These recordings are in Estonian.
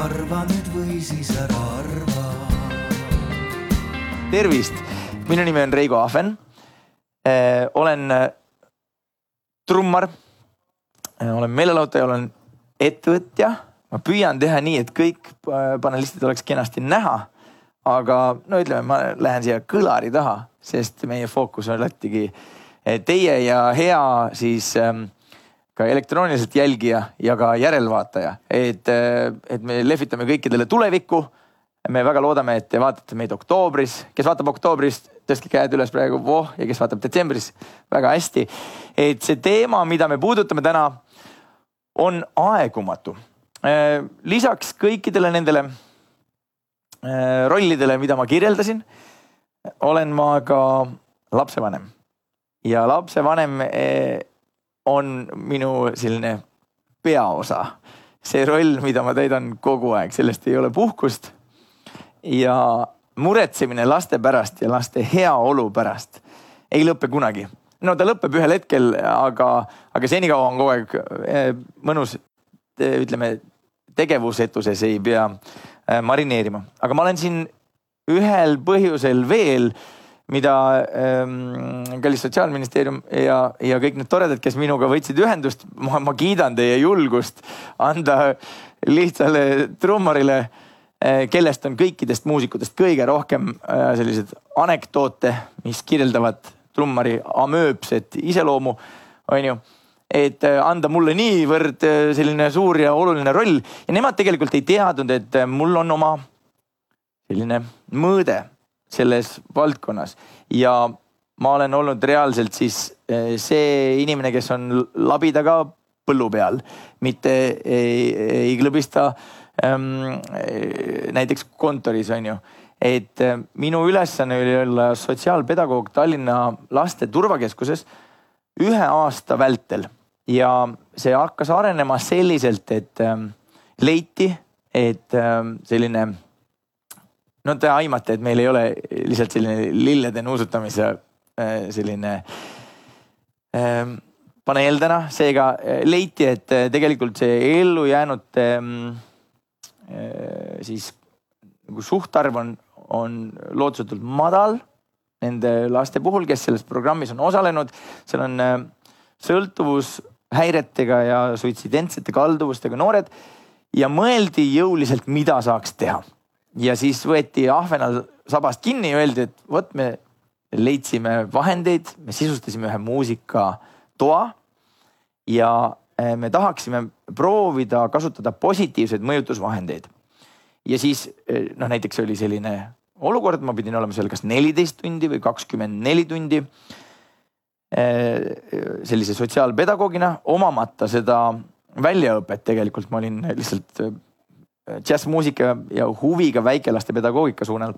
arva nüüd või siis ära arva. tervist, minu nimi on Reigo Ahven. olen trummar, olen meelelahutaja, olen ettevõtja. ma püüan teha nii, et kõik panelistid oleks kenasti näha. aga no ütleme, ma lähen siia kõlari taha, sest meie fookus on oletigi teie ja hea siis ähm, ka elektrooniliselt jälgija ja ka järelvaataja, et, et me lehvitame kõikidele tulevikku. me väga loodame, et te vaatate meid oktoobris, kes vaatab oktoobris, tõstke käed üles praegu, voh, ja kes vaatab detsembris, väga hästi. et see teema, mida me puudutame täna, on aegumatu. lisaks kõikidele nendele rollidele, mida ma kirjeldasin, olen ma ka lapsevanem ja lapsevanem on minu selline peaosa. see roll, mida ma täidan kogu aeg, sellest ei ole puhkust. ja muretsemine laste pärast ja laste heaolu pärast ei lõpe kunagi. no ta lõpeb ühel hetkel, aga, aga senikaua on kogu aeg eh, mõnus, ütleme tegevusetuses ei pea eh, marineerima, aga ma olen siin ühel põhjusel veel mida ähm, kallis sotsiaalministeerium ja, ja kõik need toredad, kes minuga võtsid ühendust, ma, ma kiidan teie julgust anda lihtsale trummarile äh,, kellest on kõikidest muusikutest kõige rohkem äh, selliseid anekdoote, mis kirjeldavad trummari amööpset iseloomu, onju et äh, anda mulle niivõrd selline suur ja oluline roll. Ja nemad tegelikult ei teadnud, et mul on oma selline mõõde selles valdkonnas ja ma olen olnud reaalselt siis eh, see inimene, kes on labidaga põllu peal, mitte ei, ei klõbista ähm, näiteks kontoris on ju. et äh, minu ülesanne oli olla sotsiaalpedagoog Tallinna Laste Turvakeskuses ühe aasta vältel ja see hakkas arenema selliselt, et ähm, leiti, et ähm, selline no te aimate, et meil ei ole lihtsalt selline lillede nuusutamise äh, selline ähm, paneel täna, seega äh, leiti, et äh, tegelikult see ellujäänute ähm, siis nagu suhtarv on, on lootusetult madal nende laste puhul, kes selles programmis on osalenud. seal on sõltuvushäiretega ja suitsidentsete kalduvustega noored ja mõeldi jõuliselt, mida saaks teha ja siis võeti ahvenal sabast kinni ja öeldi, et vot me leidsime vahendeid, me sisustasime ühe muusikatoa ja eh, me tahaksime proovida kasutada positiivseid mõjutusvahendeid. ja siis eh, noh, näiteks oli selline olukord, ma pidin olema seal kas neliteist tundi või kakskümmend neli tundi. Eh, sellise sotsiaalpedagoogina, omamata seda väljaõpet, tegelikult ma olin lihtsalt džässmuusika ja huviga väikelaste pedagoogika suunal.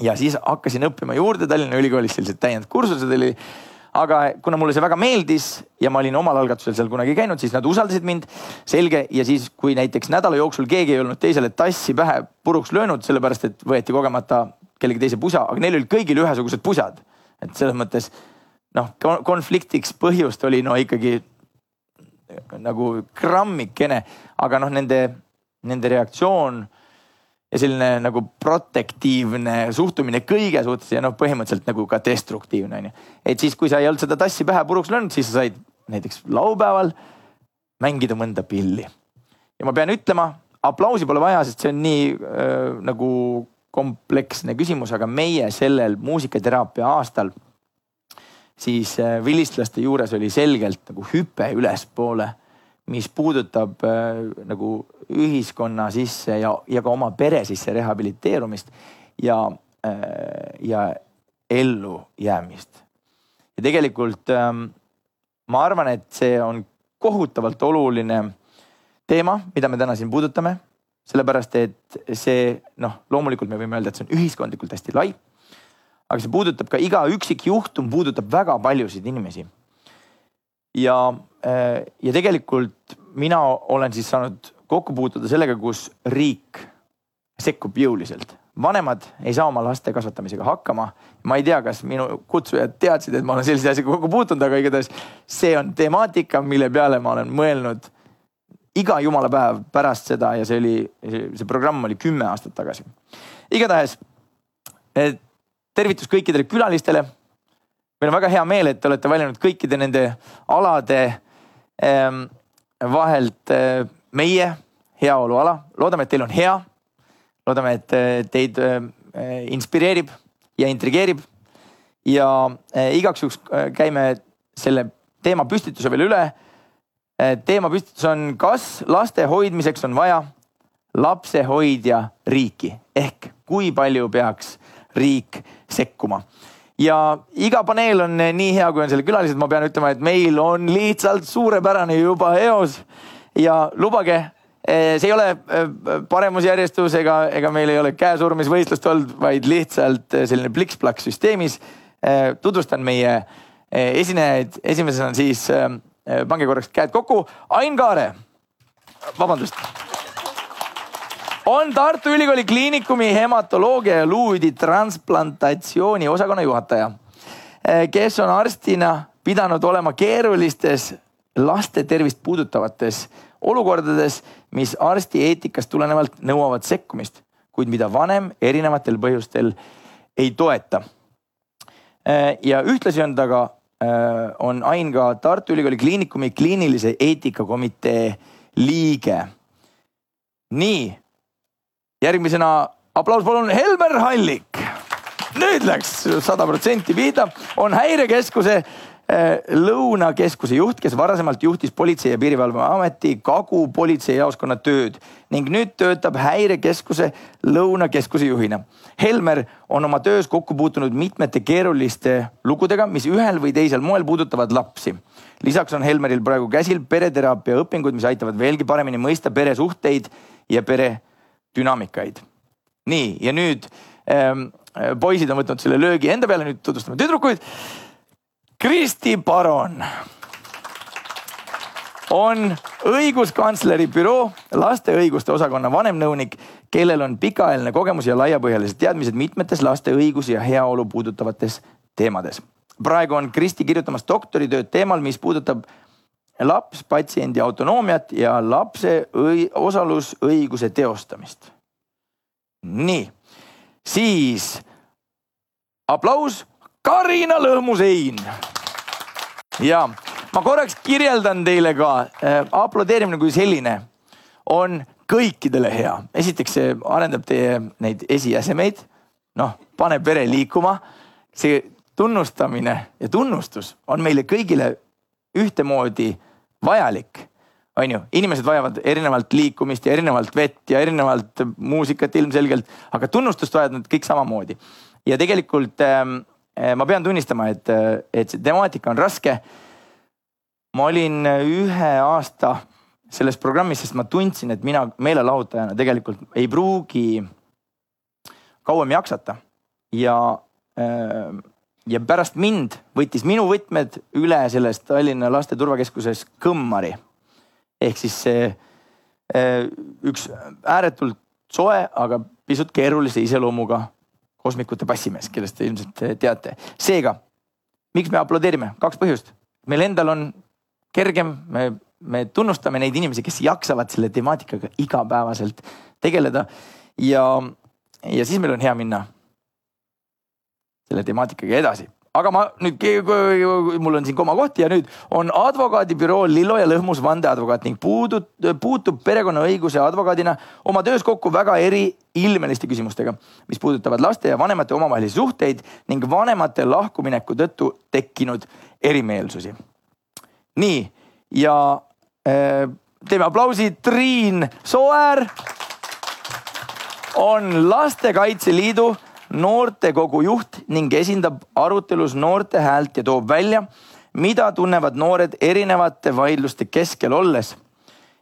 ja siis hakkasin õppima juurde Tallinna Ülikoolis, sellised täiendkursused oli. aga kuna mulle see väga meeldis ja ma olin omal algatusel seal kunagi käinud, siis nad usaldasid mind. selge ja siis, kui näiteks nädala jooksul keegi ei olnud teisele tassi pähe puruks löönud, sellepärast et võeti kogemata kellegi teise pusa, aga neil olid kõigil ühesugused pusad. et selles mõttes noh, konfliktiks põhjust oli no ikkagi nagu grammikene, aga noh, nende nende reaktsioon ja selline nagu protektiivne suhtumine kõige suhtes ja noh, põhimõtteliselt nagu ka destruktiivne onju. et siis, kui sa ei olnud seda tassi pähe puruks löönud, siis sa said näiteks laupäeval mängida mõnda pilli. ja ma pean ütlema, aplausi pole vaja, sest see on nii äh, nagu kompleksne küsimus, aga meie sellel muusikateraapia aastal siis äh, vilistlaste juures oli selgelt nagu hüpe ülespoole mis puudutab äh, nagu ühiskonna sisse ja, ja ka oma pere sisse rehabiliteerumist ja äh,, ja ellujäämist. ja tegelikult ähm, ma arvan, et see on kohutavalt oluline teema, mida me täna siin puudutame. sellepärast, et see noh, loomulikult me võime öelda, et see on ühiskondlikult hästi lai. aga see puudutab ka iga üksikjuhtum, puudutab väga paljusid inimesi ja, äh, ja tegelikult mina olen siis saanud kokku puutuda sellega, kus riik sekkub jõuliselt. vanemad ei saa oma laste kasvatamisega hakkama. ma ei tea, kas minu kutsujad teadsid, et ma olen sellise asjaga kokku puutunud, aga igatahes see on temaatika, mille peale ma olen mõelnud iga jumala päev pärast seda ja see oli, see programm oli kümme aastat tagasi. igatahes tervitus kõikidele külalistele. meil on väga hea meel, et te olete valinud kõikide nende alade vahelt äh, meie heaoluala. loodame, et teil on hea. loodame, et äh, teid äh, inspireerib ja intrigeerib. ja igaks juhuks käime selle teema püstituse veel üle Eh, teema püstitus on, kas laste hoidmiseks on vaja lapsehoidja riiki ehk kui palju peaks riik sekkuma ja iga paneel on nii hea, kui on selle külalised, ma pean ütlema, et meil on lihtsalt suurepärane juba eos ja lubage, eh, see ei ole eh, paremusjärjestus ega, ega meil ei ole käesurumisvõistlust olnud, vaid lihtsalt selline pliks-plaks süsteemis. tutvustan meie esinejaid, esimesena siis Eh, pange korraks käed kokku. Ain Kaare, vabandust. On Tartu Ülikooli Kliinikumi hematoloogia ja luuüdi transplantatsiooni osakonna juhataja, eh, kes on arstina pidanud olema keerulistes laste tervist puudutavates olukordades, mis arsti eetikast tulenevalt nõuavad sekkumist, kuid mida vanem erinevatel põhjustel ei toeta. Eh, ja ühtlasi on ta ka Äh, on Ain ka Tartu Ülikooli Kliinikumi kliinilise eetikakomitee liige. nii, järgmisena aplaus palun Helmer Hallik. nüüd läks sada protsenti pihta, on Häirekeskuse Äh, lõunakeskuse juht, kes varasemalt juhtis Politsei- ja Piirivalveameti Kagu politseijaoskonna tööd ning nüüd töötab Häirekeskuse lõunakeskuse juhina. Helmer on oma töös kokku puutunud mitmete keeruliste lugudega, mis ühel või teisel moel puudutavad lapsi. lisaks on Helmeril praegu käsil pereteraapia õpingud, mis aitavad veelgi paremini mõista peresuhteid ja pere dünaamikaid. nii, ja nüüd ähm, poisid on võtnud selle löögi enda peale, nüüd tutvustame tüdrukuid Kristi Paron on õiguskantsleri büroo laste õiguste osakonna vanemnõunik, kellel on pikaajaline kogemus ja laiapõhjalised teadmised mitmetes laste õigusi ja heaolu puudutavates teemades. praegu on Kristi kirjutamas doktoritööd teemal, mis puudutab laps, patsiendi autonoomiat ja lapse õi, osalusõiguse teostamist. nii, siis aplaus Karina Lõhmusein. ja ma korraks kirjeldan teile ka äh,, aplodeerimine kui selline on kõikidele hea. esiteks see arendab teie neid esiäsemeid, noh, paneb vere liikuma. see tunnustamine ja tunnustus on meile kõigile ühtemoodi vajalik on ju, inimesed vajavad erinevalt liikumist ja erinevalt vett ja erinevalt muusikat ilmselgelt, aga tunnustust vajavad nad kõik samamoodi. ja tegelikult ähm, Eh, ma pean tunnistama, et, eh, et see temaatika on raske. ma olin ühe aasta selles programmis, sest ma tundsin, et mina meelelahutajana tegelikult ei pruugi kauem jaksata ja, eh, ja pärast mind võttis minu võtmed üle selles Tallinna Laste Turvakeskuses Kõmmari. ehk siis see üks ääretult soe, aga pisut keerulise iseloomuga kosmikute bassimees, kellest te ilmselt teate. seega, miks me aplodeerime? kaks põhjust. meil endal on kergem, me, me tunnustame neid inimesi, kes jaksavad selle temaatikaga igapäevaselt tegeleda ja, ja siis meil on hea minna selle temaatikaga edasi aga ma nüüd, mul on siin komakoht ja nüüd on advokaadibüroo Lillo ja Lõhmus vandeadvokaat ning puudut, puutub perekonnaõiguse advokaadina oma töös kokku väga eriilmeliste küsimustega, mis puudutavad laste ja vanemate omavahelisi suhteid ning vanemate lahkumineku tõttu tekkinud erimeelsusi. nii ja äh, teeme aplausi, Triin Soer on Lastekaitse Liidu noortekogu juht ning esindab arutelus noorte häält ja toob välja, mida tunnevad noored erinevate vaidluste keskel olles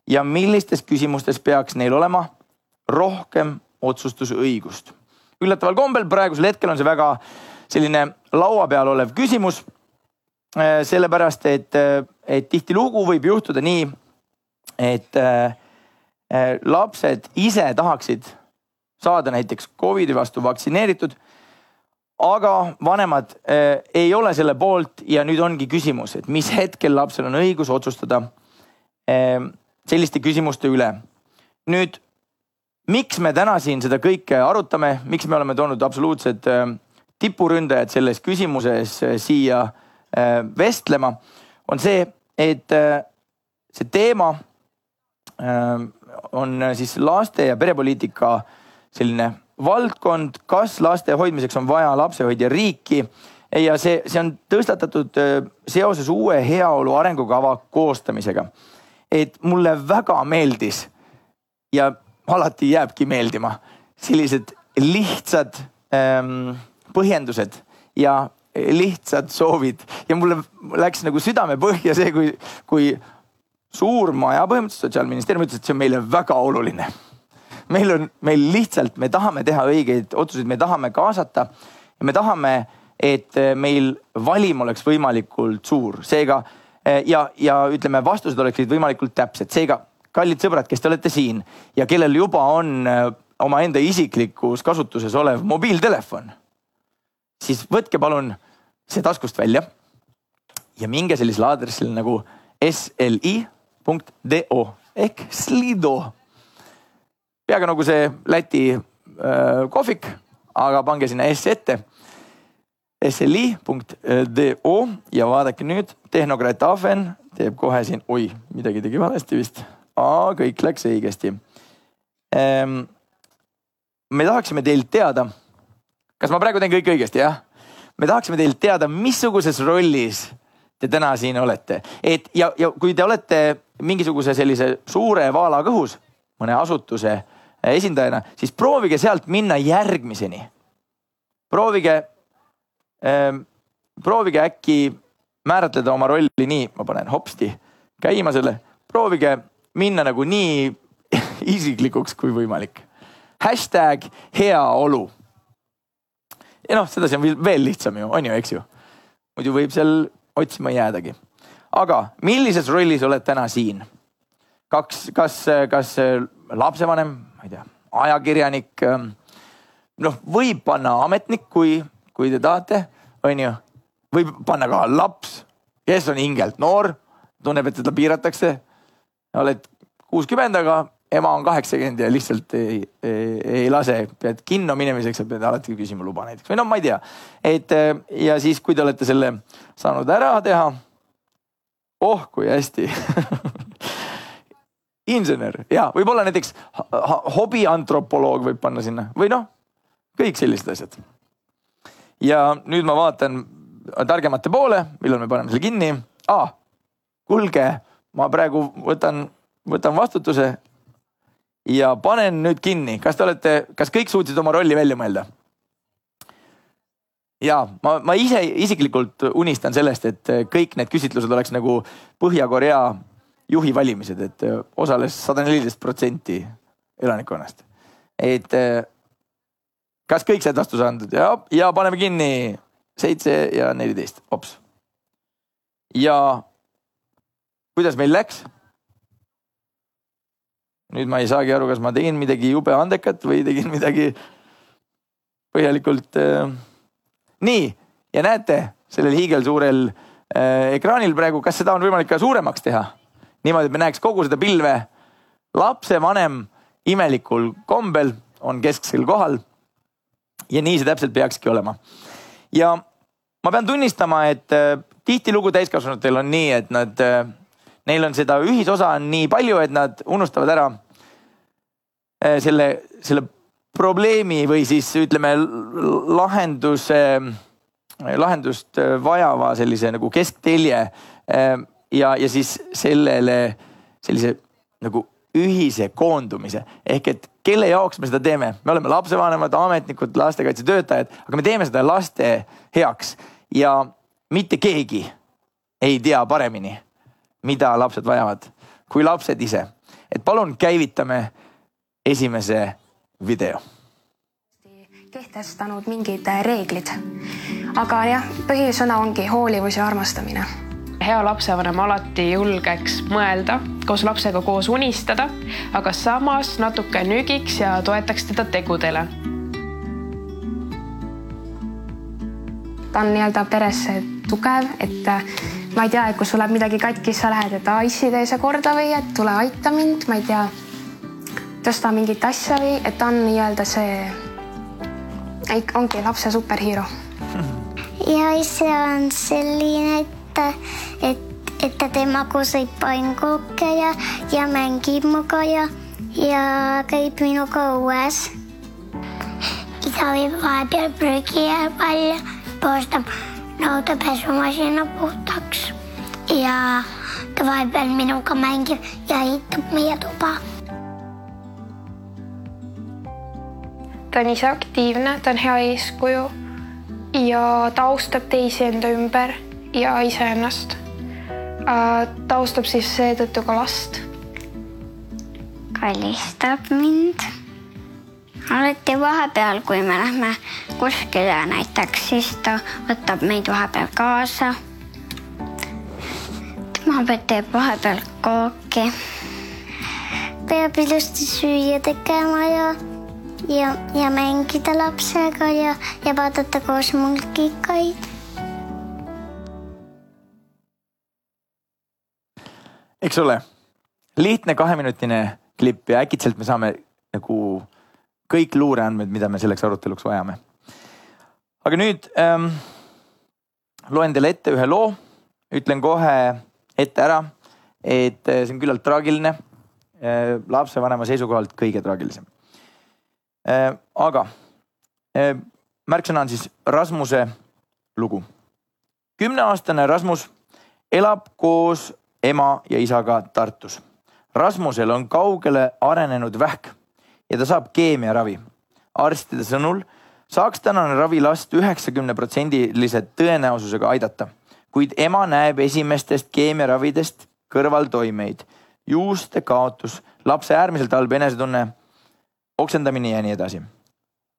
ja millistes küsimustes peaks neil olema rohkem otsustusõigust. üllataval kombel praegusel hetkel on see väga selline laua peal olev küsimus. Äh, sellepärast, et, äh, et tihtilugu võib juhtuda nii, et äh, lapsed ise tahaksid saada näiteks Covidi vastu vaktsineeritud. aga vanemad äh, ei ole selle poolt ja nüüd ongi küsimus, et mis hetkel lapsel on õigus otsustada äh,, selliste küsimuste üle. nüüd, miks me täna siin seda kõike arutame, miks me oleme toonud absoluutsed äh, tipuründajad selles küsimuses äh, siia äh, vestlema, on see, et see teema on siis laste ja perepoliitika selline valdkond, kas laste hoidmiseks on vaja lapsehoidja riiki ja see, see on tõstatatud seoses uue heaolu arengukava koostamisega. et mulle väga meeldis ja alati jääbki meeldima sellised lihtsad ähm, põhjendused ja lihtsad soovid ja mulle läks nagu südamepõhja see, kui, kui suur maja, põhimõtteliselt sotsiaalministeerium ütles, et see on meile väga oluline. Meil on, meil lihtsalt, me tahame teha õigeid otsuseid, me tahame kaasata ja me tahame, et meil valim oleks võimalikult suur, seega ja, ja ütleme, vastused oleksid võimalikult täpsed, seega kallid sõbrad, kes te olete siin ja kellel juba on äh, omaenda isiklikus kasutuses olev mobiiltelefon, siis võtke palun see taskust välja ja minge sellisele aadressile nagu sli.do ehk slido. Peaaegu nagu see Läti äh, kohvik, aga pange sinna S ette. sli.do ja vaadake nüüd, Tehnokraat Ahven teeb kohe siin, oi, midagi tegi valesti vist kõik läks õigesti. Ehm, me tahaksime teilt teada, kas ma praegu teen kõik õigesti, jah? me tahaksime teilt teada, missuguses rollis te täna siin olete, et ja, ja kui te olete mingisuguse sellise suure vaala kõhus mõne asutuse esindajana, siis proovige sealt minna järgmiseni. proovige ähm,, proovige äkki määratleda oma rolli nii, ma panen hopsti käima selle, proovige minna nagu nii isiklikuks kui võimalik. hashtag heaolu. ja noh, sedasi on veel lihtsam ju, on ju, eks ju. muidu võib seal otsima jäädagi. aga millises rollis oled täna siin? kaks, kas, kas lapsevanem, ma ei tea, ajakirjanik. noh, võib panna ametnik, kui, kui te tahate, on ju. võib panna ka laps, kes on hingelt noor, tunneb, et teda piiratakse oled kuuskümmend, aga ema on kaheksakümmend ja lihtsalt ei, ei, ei lase, pead kinno minemiseks, sa pead alati küsima luba näiteks või no ma ei tea. et ja siis, kui te olete selle saanud ära teha. oh kui hästi insener ja võib-olla näiteks hobiantropoloog võib panna sinna või noh, kõik sellised asjad. ja nüüd ma vaatan targemate poole, millal me paneme selle kinni ah,. kuulge ma praegu võtan, võtan vastutuse ja panen nüüd kinni, kas te olete, kas kõik suutsid oma rolli välja mõelda? ja ma, ma ise isiklikult unistan sellest, et kõik need küsitlused oleks nagu Põhja-Korea juhi valimised, et osales sada neliteist protsenti elanikkonnast. et kas kõik said vastuse andnud ja, ja paneme kinni seitse ja neliteist, hops. ja kuidas meil läks? nüüd ma ei saagi aru, kas ma tegin midagi jube andekat või tegin midagi põhjalikult äh.... nii ja näete sellel hiigelsuurel äh, ekraanil praegu, kas seda on võimalik ka suuremaks teha? Niimoodi, et me näeks kogu seda pilve. lapsevanem imelikul kombel on kesksel kohal. ja nii see täpselt peakski olema. ja ma pean tunnistama, et äh, tihtilugu täiskasvanutel on nii, et nad äh, neil on seda ühisosa on nii palju, et nad unustavad ära eh, selle, selle probleemi või siis ütleme lahenduse, lahendust vajava sellise nagu kesktelje. Ja, ja siis sellele sellise nagu ühise koondumise ehk et kelle jaoks me seda teeme, me oleme lapsevanemad, ametnikud, lastekaitsetöötajad, aga me teeme seda laste heaks ja mitte keegi ei tea paremini mida lapsed vajavad, kui lapsed ise. et palun käivitame esimese video kehtestanud mingid reeglid. aga jah, põhisõna ongi hoolivus ja armastamine. Hea lapsevanem alati julgeks mõelda, koos lapsega koos unistada, aga samas natuke nügiks ja toetaks teda tegudele. ta on nii-öelda peres tugev, et ma ei tea, et kui sul läheb midagi katki, sa lähed, et aa, issi tee see korda või et tule aita mind, ma ei tea, tõsta mingit asja või et ta on nii-öelda see, ongi lapse superhiiro. ja ise on selline, et, et, et ta temaga sõib pannkooke ja, ja mängib minuga ja, ja käib minuga õues. isa viib vahepeal prügi välja, puhastab nõudepesumasina puhtaks ja ta vahepeal minuga mängib ja ehitab meie tuba. ta on ise aktiivne, ta on hea eeskuju ja ta austab teisi enda ümber ja iseennast. ta austab siis seetõttu ka last. kallistab mind alati vahepeal, kui me lähme kuskile näiteks, siis ta võtab meid vahepeal kaasa. tema teeb vahepeal kooki. peab ilusti süüa tegema ja, ja, ja mängida lapsega ja, ja vaadata koos multikaid. Eks ole, lihtne kaheminutine klipp ja äkitselt me saame nagu kõik luureandmed, mida me selleks aruteluks vajame. aga nüüd ähm, loen teile ette ühe loo, ütlen kohe ette ära, et äh, see on küllalt traagiline äh,. lapsevanema seisukohalt kõige traagilisem äh,. aga äh, märksõna on siis Rasmuse lugu. kümneaastane Rasmus elab koos ema ja isaga Tartus. Rasmusel on kaugele arenenud vähk ja ta saab keemiaravi. arstide sõnul saaks tänane ravi last üheksakümne protsendilise tõenäosusega aidata, kuid ema näeb esimestest keemiaravidest kõrvaltoimeid, juuste kaotus, lapse äärmiselt halb enesetunne, oksendamine ja nii edasi.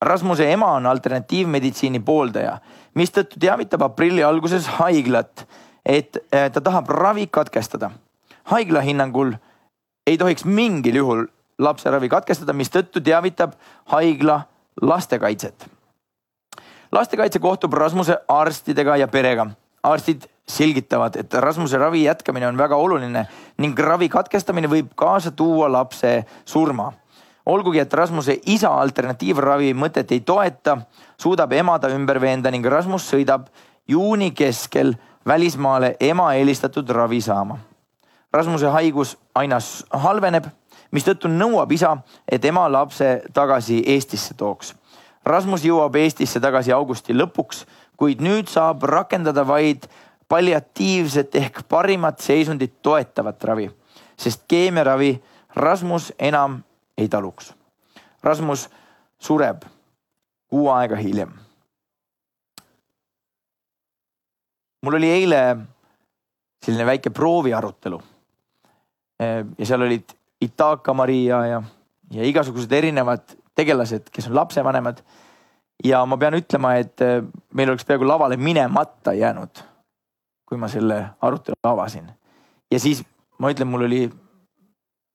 Rasmuse ema on alternatiivmeditsiini pooldaja, mistõttu teavitab aprilli alguses haiglat, et eh, ta tahab ravi katkestada. haigla hinnangul ei tohiks mingil juhul lapse ravi katkestada, mistõttu teavitab haigla lastekaitset. lastekaitse kohtub Rasmuse arstidega ja perega. arstid selgitavad, et Rasmuse ravi jätkamine on väga oluline ning ravi katkestamine võib kaasa tuua lapse surma. olgugi, et Rasmuse isa alternatiivravi mõtet ei toeta, suudab ema ta ümber veenda ning Rasmus sõidab juuni keskel välismaale ema eelistatud ravi saama. Rasmuse haigus aina halveneb mistõttu nõuab isa, et ema lapse tagasi Eestisse tooks. Rasmus jõuab Eestisse tagasi augusti lõpuks, kuid nüüd saab rakendada vaid palliatiivset ehk parimat seisundit toetavat ravi, sest keemiaravi Rasmus enam ei taluks. Rasmus sureb kuu aega hiljem. Mul oli eile selline väike prooviarutelu. ja seal olid Itaka Maria ja, ja igasugused erinevad tegelased, kes on lapsevanemad. ja ma pean ütlema, et äh, meil oleks peaaegu lavale minemata jäänud, kui ma selle arutelu avasin. ja siis ma ütlen, mul oli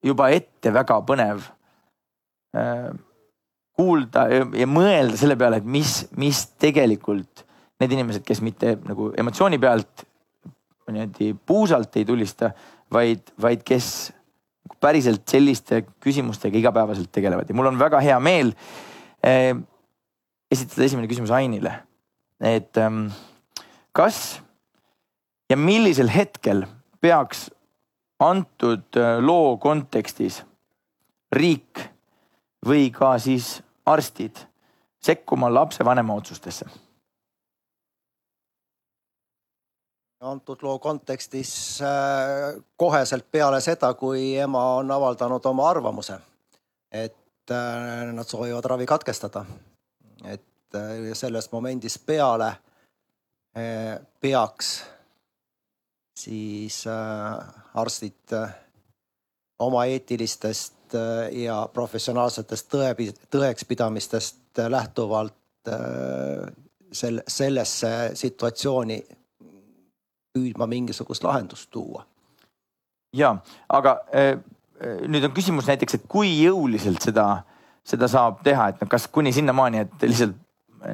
juba ette väga põnev äh, kuulda ja mõelda selle peale, et mis, mis tegelikult need inimesed, kes mitte nagu emotsiooni pealt niimoodi puusalt ei tulista, vaid, vaid kes päriselt selliste küsimustega igapäevaselt tegelevad ja mul on väga hea meel eh, esitada esimene küsimus Ainile. et ähm, kas ja millisel hetkel peaks antud äh, loo kontekstis riik või ka siis arstid sekkuma lapsevanema otsustesse antud loo kontekstis äh, koheselt peale seda, kui ema on avaldanud oma arvamuse, et äh, nad soovivad ravi katkestada. et äh, sellest momendist peale peaks siis arstid oma eetilistest ja professionaalsetest tõe, tõekspidamistest lähtuvalt selle, sellesse situatsiooni püüdma mingisugust lahendust tuua. ja, aga äh, nüüd on küsimus näiteks, et kui jõuliselt seda, seda saab teha, et kas kuni sinnamaani, et lihtsalt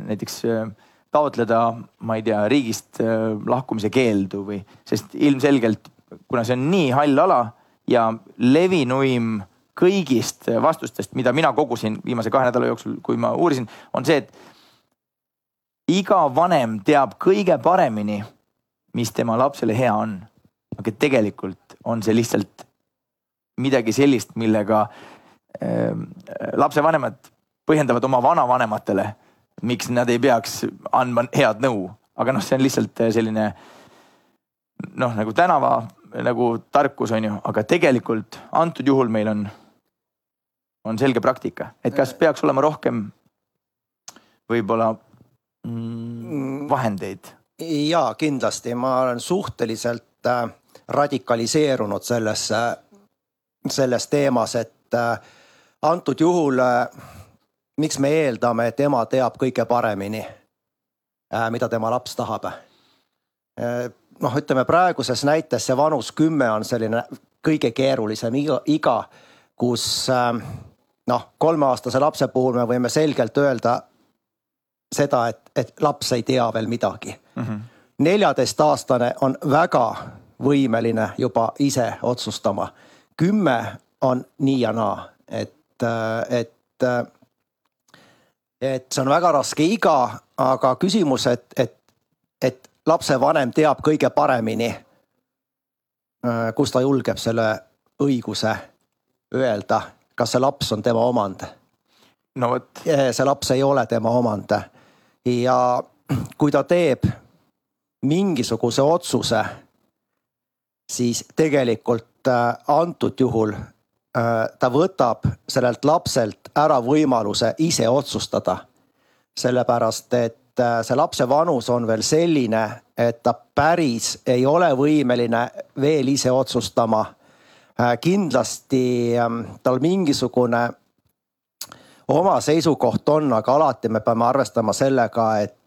näiteks äh, taotleda, ma ei tea, riigist lahkumise keeldu või, sest ilmselgelt, kuna see on nii hall ala ja levinuim kõigist vastustest, mida mina kogusin viimase kahe nädala jooksul, kui ma uurisin, on see, et iga vanem teab kõige paremini, mis tema lapsele hea on. aga tegelikult on see lihtsalt midagi sellist, millega äh, lapsevanemad põhjendavad oma vanavanematele, miks nad ei peaks andma head nõu, aga noh, see on lihtsalt selline noh, nagu tänava nagu tarkus on ju, aga tegelikult antud juhul meil on, on selge praktika, et kas peaks olema rohkem võib-olla mm, vahendeid? Ja kindlasti, ma olen suhteliselt äh, radikaliseerunud sellesse, selles teemas, et äh, antud juhul äh, miks me eeldame, et ema teab kõige paremini, mida tema laps tahab? noh, ütleme praeguses näites see vanus kümme on selline kõige keerulisem iga, iga, kus noh, kolmeaastase lapse puhul me võime selgelt öelda seda, et, et laps ei tea veel midagi mm. -hmm. neljateistaastane on väga võimeline juba ise otsustama. kümme on nii ja naa, et, et et see on väga raske iga, aga küsimus, et, et, et lapsevanem teab kõige paremini, kus ta julgeb selle õiguse öelda, kas see laps on tema omand. no vot. see laps ei ole tema omand ja kui ta teeb mingisuguse otsuse, siis tegelikult äh, antud juhul Äh, ta võtab sellelt lapselt ära võimaluse ise otsustada. sellepärast, et äh, see lapse vanus on veel selline, et ta päris ei ole võimeline veel ise otsustama. Kindlasti ähm, tal mingisugune oma seisukoht on, aga alati me peame arvestama sellega, et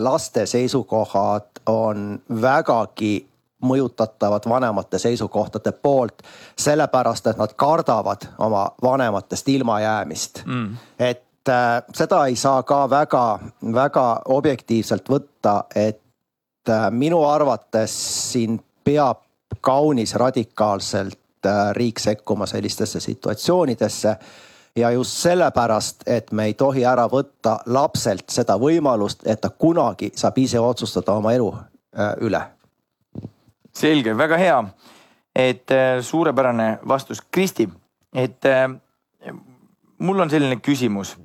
laste seisukohad on vägagi mõjutatavad vanemate seisukohtade poolt, sellepärast et nad kardavad oma vanematest ilmajäämist mm.. et äh, seda ei saa ka väga-väga objektiivselt võtta, et äh, minu arvates siin peab kaunis radikaalselt äh, riik sekkuma sellistesse situatsioonidesse ja just sellepärast, et me ei tohi ära võtta lapselt seda võimalust, et ta kunagi saab ise otsustada oma elu äh, üle selge, väga hea. et äh, suurepärane vastus, Kristi, et äh, mul on selline küsimus,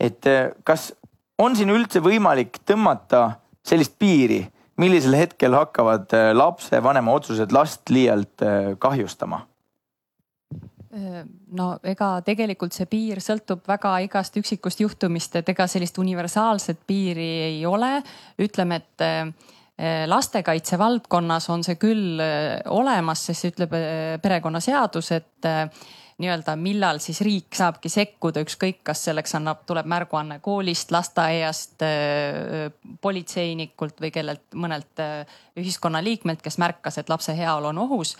et kas on siin üldse võimalik tõmmata sellist piiri, millisel hetkel hakkavad lapsevanema otsused last liialt kahjustama? No ega tegelikult see piir sõltub väga igast üksikust juhtumist, et ega sellist universaalset piiri ei ole. ütleme, et Eh, lastekaitse valdkonnas on see küll eh, olemas, sest ütleb eh, perekonnaseadus, et nii-öelda, millal siis riik saabki sekkuda, ükskõik, kas selleks annab, tuleb märguanne koolist, lasteaiast, politseinikult või kellelt, mõnelt ühiskonnaliikmelt, kes märkas, et lapse heaolu on ohus.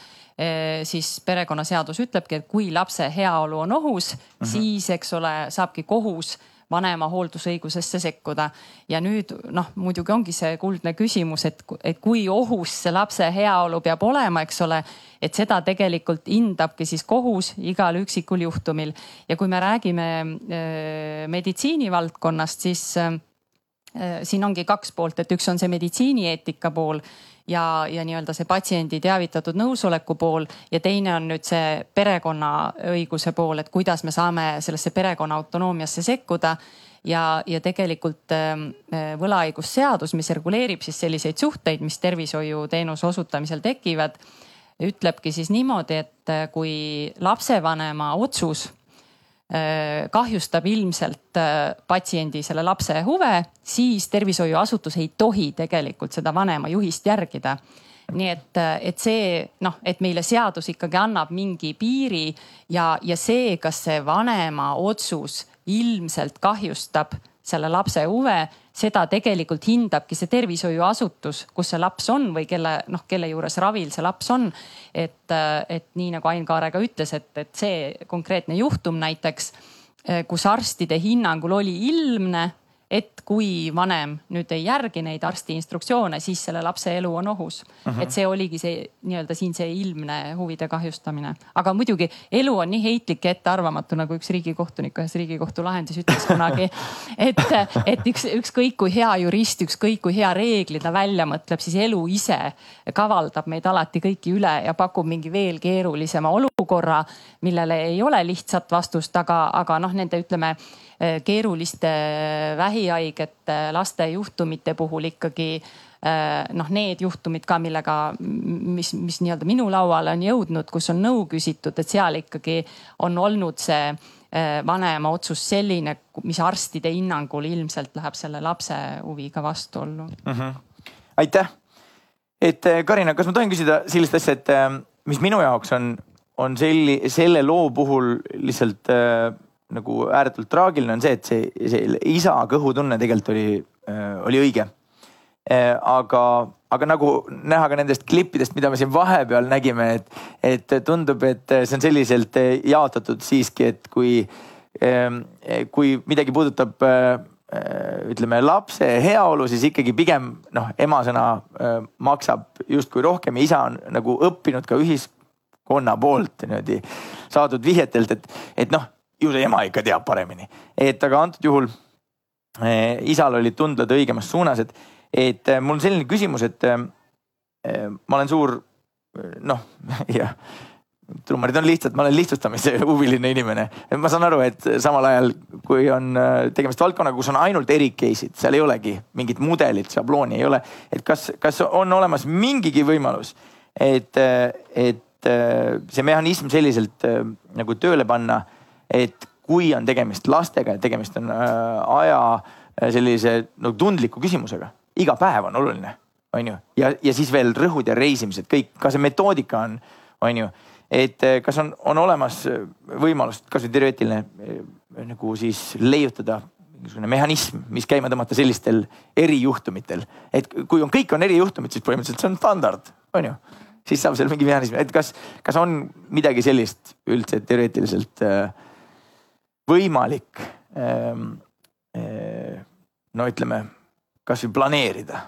siis perekonnaseadus ütlebki, et kui lapse heaolu on ohus mm, -hmm. siis eks ole, saabki kohus vanema hooldusõigusesse sekkuda. ja nüüd noh, muidugi ongi see kuldne küsimus, et, et kui ohus see lapse heaolu peab olema, eks ole. et seda tegelikult hindabki siis kohus igal üksikul juhtumil ja kui me räägime äh, meditsiinivaldkonnast, siis äh, siin ongi kaks poolt, et üks on see meditsiinieetika pool ja, ja nii-öelda see patsiendi teavitatud nõusoleku pool ja teine on nüüd see perekonnaõiguse pool, et kuidas me saame sellesse perekonna autonoomiasse sekkuda. Ja, ja tegelikult äh, võlaõigusseadus, mis reguleerib siis selliseid suhteid, mis tervishoiuteenuse osutamisel tekivad, ütlebki siis niimoodi, et äh, kui lapsevanema otsus kahjustab ilmselt äh, patsiendi, selle lapse huve, siis tervishoiuasutus ei tohi tegelikult seda vanema juhist järgida. Nii et, äh, et see noh, et meile seadus ikkagi annab mingi piiri ja, ja see, kas see vanema otsus ilmselt kahjustab selle lapse huve, seda tegelikult hindabki see tervishoiuasutus, kus see laps on või kelle noh, kelle juures ravil see laps on. et, et nii nagu Ain Kaare ka ütles, et, et see konkreetne juhtum näiteks, kus arstide hinnangul oli ilmne, et kui vanem nüüd ei järgi neid arsti instruktsioone, siis selle lapse elu on ohus uh. -huh. et see oligi see nii-öelda siin see ilmne huvide kahjustamine, aga muidugi elu on nii heitlik ja ettearvamatu, nagu üks riigikohtunik ühes riigikohtu lahendis ütles kunagi. et, et üks, ükskõik kui hea jurist, ükskõik kui hea reegli ta välja mõtleb, siis elu ise kavaldab meid alati kõiki üle ja pakub mingi veel keerulisema olukorra, millele ei ole lihtsat vastust, aga, aga noh, nende ütleme keeruliste vähihaigete laste juhtumite puhul ikkagi noh, need juhtumid ka, millega, mis, mis nii-öelda minu lauale on jõudnud, kus on nõu küsitud, et seal ikkagi on olnud see vanema otsus selline, mis arstide hinnangul ilmselt läheb selle lapse huviga vastuollu mm. -hmm. aitäh, et Karina, kas ma tohin küsida sellist asja, et mis minu jaoks on, on selli, selle loo puhul lihtsalt äh, nagu ääretult traagiline on see, et see, see isa kõhutunne tegelikult oli, äh, oli õige. Äh, aga, aga nagu näha ka nendest klippidest, mida me siin vahepeal nägime, et, et tundub, et see on selliselt jaotatud siiski, et kui, ähm, kui midagi puudutab ütleme lapse heaolu, siis ikkagi pigem noh, emasõna maksab justkui rohkem ja isa on nagu õppinud ka ühiskonna poolt niimoodi saadud vihjetelt, et, et noh ju see ema ikka teab paremini. et aga antud juhul eh, isal olid tundled õigemas suunas, et, et eh, mul on selline küsimus, et eh, ma olen suur noh, jah trummarid on lihtsalt, ma olen lihtsustamise huviline inimene. ma saan aru, et samal ajal, kui on eh, tegemist valdkonnaga, kus on ainult eri case'id, seal ei olegi mingit mudelit, šablooni ei ole. et kas, kas on olemas mingigi võimalus, et, et eh, see mehhanism selliselt nagu tööle panna et kui on tegemist lastega ja tegemist on äh, aja äh, sellise no, tundliku küsimusega, iga päev on oluline, on ju, ja, ja siis veel rõhud ja reisimised, kõik, ka see metoodika on, on ju, et äh, kas on, on olemas võimalus, kasvõi teoreetiline nagu siis leiutada mingisugune mehhanism, mis käima tõmmata sellistel erijuhtumitel, et kui on, kõik on erijuhtumid, siis põhimõtteliselt see on standard, on ju. Siis saab seal mingi mehhanism, et kas, kas on midagi sellist üldse teoreetiliselt äh, võimalik ähm, äh, no ütleme, kasvõi planeerida.